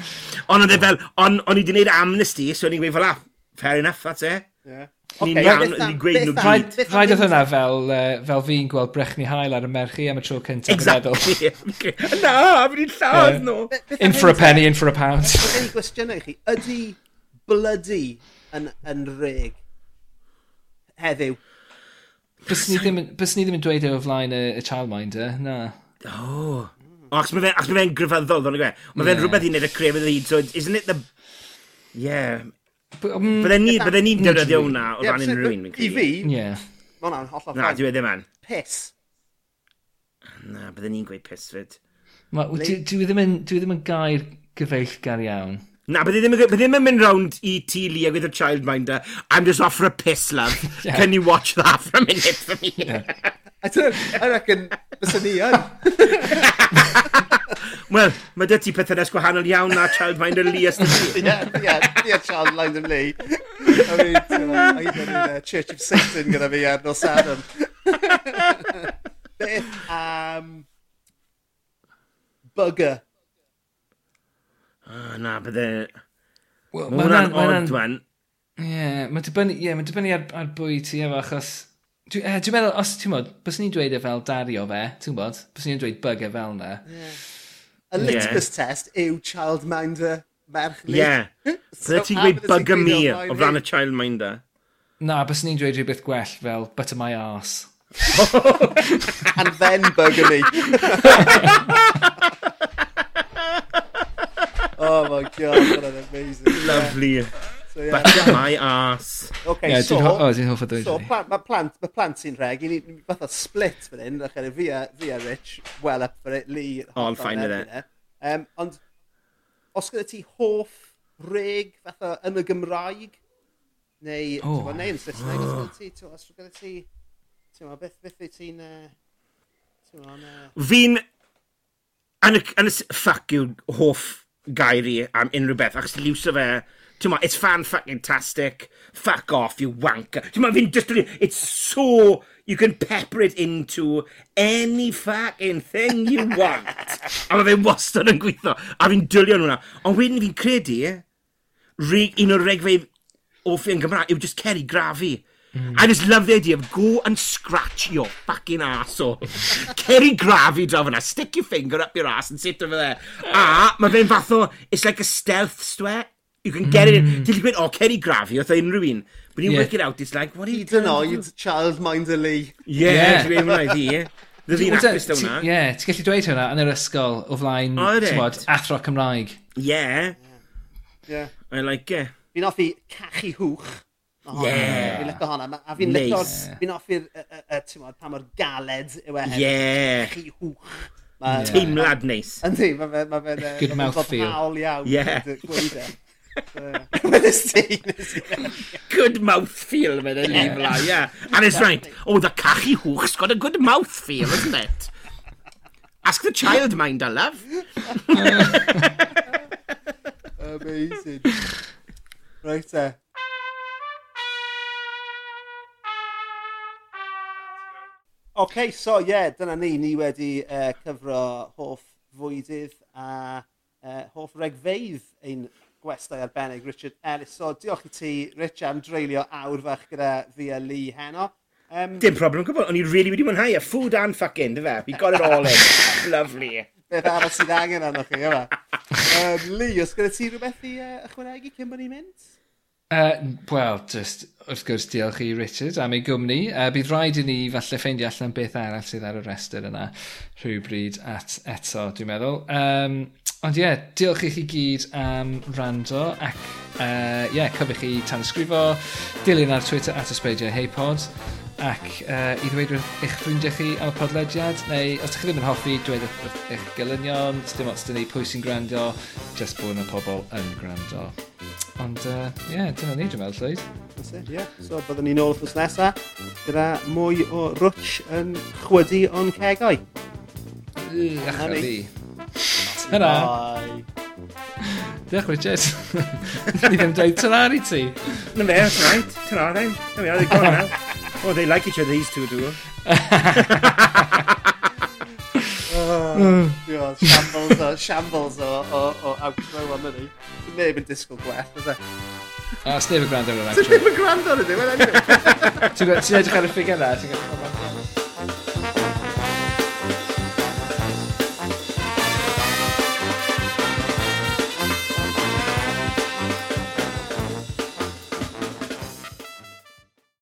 Ond oedd e fel, on, o'n i wedi gwneud amnesty, so o'n i'n gweud fel a, fair enough, that's it. Yeah. Ni'n iawn, ni'n gweud nhw gyd. Rhaid oedd hwnna fel, uh, fel fi'n gweld brechni hael ar y merchi am y tro cyntaf exactly. Na, fi'n i'n lladd nhw. In for a penny, in for a pound. Gen i gwestiynau i chi. Ydy blydi yn, yn reg heddiw? Bys ni ddim, bys ni ddim yn dweud e o flaen y, y childminder, na. O. O, ac mae fe'n gryfyddol, fel gwe. Mae fe'n rhywbeth i wneud y crefydd hyd, so isn't it the... Yeah, Mm, bydden ni, bydden ni'n defnyddio hwnna o ran unrhyw un, I fi, yeah. mae hwnna'n hollol Na, dwi ddim yn. Piss. Na, bydden ni'n gweud piss fyd. Dwi ddim yn gair gyfeillgar iawn. Na, bydde ddim, bydde ddim yn mynd round i ti, Lee, with a childminder. I'm just after a piss, love. yeah. Can you watch that for a minute for me? Yeah. I don't, I reckon, bys ni yn. Wel, mae dy ti pethau nes gwahanol iawn na Childminder Lee ysdyn ni. Ie, ie, Childminder Lee. I mean, A mi, uh, Church of Satan gyda fi ar nos Adam. Beth am... Bugger. Oh, na, bydde... Wel, mae hwnna'n odd, dwan. Ie, mae'n dibynnu, yeah, ma dibynnu ar, ar bwy ti efo, achos... E, dwi'n uh, dwi meddwl, os ti'n bod, bys ni'n dweud e fel dario fe, ti'n bod, bys ni'n dweud bug fel na. Yeah. A litmus yeah. test yw childminder merch ni. Ie. Fydde ti'n gweud bug me o fran y childminder? Na, bys ni'n dweud rhywbeth gwell fel butter my arse. And then bug me. oh my god, that's amazing. Lovely. Yeah. So, yeah. But my ass. Okay, yeah, so... O, oh, hoffa dweud. So, plant, mae plant, ma plant sy'n reg, i ni fath o split fan hyn, ac fi a, fi a Rich, well up for it, Lee... Oh, I'm fine with it. Um, ond, os gyda ti hoff reg o yn y Gymraeg, neu, oh. tywa, neu yn Saesneg, os gyda ti, tywa, os gyda ti, tywa, beth, beth wyt ti'n... Fi'n... Yn y... Fuck yw hoff gair i am unrhyw beth, achos liwso fe Ti'n it's fan fucking tastic. Fuck off, you wanker. Ti'n ma, fi'n just, it's so, you can pepper it into any fucking thing you want. a mae fe'n wastad yn gweithio. A fi'n dwylio nhw'na. Ond wedyn fi'n credu, reg, un o'r regfau o ffyn Gymraeg, yw just Kerry Grafi. Mm. I just love the idea of go and scratch your fucking arsehole. Kerry grafi draw fyna, stick your finger up your ass and sit over there. A, mae fe'n fath o, it's like a stealth sweat. You can get mm. it in. Ti'n gwybod, o, oh, Kerry Gravy, oedd e unrhyw un. But you yeah. work it out, it's like, what are you doing? oed child minder Lee. Yeah, dwi'n mynd i, ie. Dydw i'n apus dawn hwnna. Ie, ti'n gallu dweud hwnna yn yr ysgol o flaen, oh, ti'n bod, athro Cymraeg. Yeah. Yeah. I like it. Fi'n offi cachu hwch. Oh, yeah. Fi'n licio honna. A fi'n nice. licio, fi'n offi'r, ti'n modd, pa mor galed yw e. Yeah. Cachu hwch. Teimlad neis. Yndi, mae fe'n... Good mouthfeel. Mae'n fod hawl iawn. Yeah. E good mouthfeel, mae'n y lifla, yeah. And it's right, oh, the cachu hwch's got a good mouthfeel, isn't it? Ask the child mind, I love. Amazing. Right there. OK, so ie, yeah, dyna ni. Ni wedi uh, cyfro hoff fwydydd a uh, hoff regfeidd ein gwestai arbennig Richard Ellis. So, diolch i ti, Rich, am dreulio awr fach gyda fi a Lee heno. Um, Dim problem, gwybod, o'n i really wedi mwynhau a food and fucking, dy fe? We got it all in. Lovely. Beth arall sydd angen arnoch chi, yma. Um, Lee, os gyda ti rhywbeth i uh, ychwanegu cyn bod ni'n mynd? Uh, Wel, just wrth gwrs diolch i Richard am ei gwmni. Uh, bydd rhaid i ni falle ffeindio allan beth arall sydd ar y restr yna rhywbryd at eto, dwi'n meddwl. Um, Ond ie, yeah, diolch i chi gyd am rando ac ie, uh, yeah, cofiwch chi tanysgrifo, dilyn ar Twitter at ysbeidio heipod ac uh, i ddweud wrth eich ffrindiau chi am y podlediad neu os ydych chi ddim yn hoffi, dweud wrth eich gelynion, dim ots dyn ni pwy sy'n gwrando, jyst bod yna pobl yn gwrando. Ond ie, uh, yeah, dyna ni dwi'n meddwl, llwyd. That's it, yeah. So byddwn ni'n ôl wrthnos nesaf gyda mwy o rwtch yn chwydu o'n cegau. Yy, achos fi. Ta-ra. Diolch Richard. Ni ddim dweud ta-ra i ti. Na fe, that's right. Ta-ra then. There we are, they're gone now. Oh, they like each other, these two do. oh, shambles o, shambles o, o, o outro am yni. Neb yn disgwyl gwell, ydde? A, sneb yn gwrando ar yr outro. Sneb yn gwrando ar ydw, wel anyway. Ti'n edrych ar y ffigur na? ti'n gwrando ar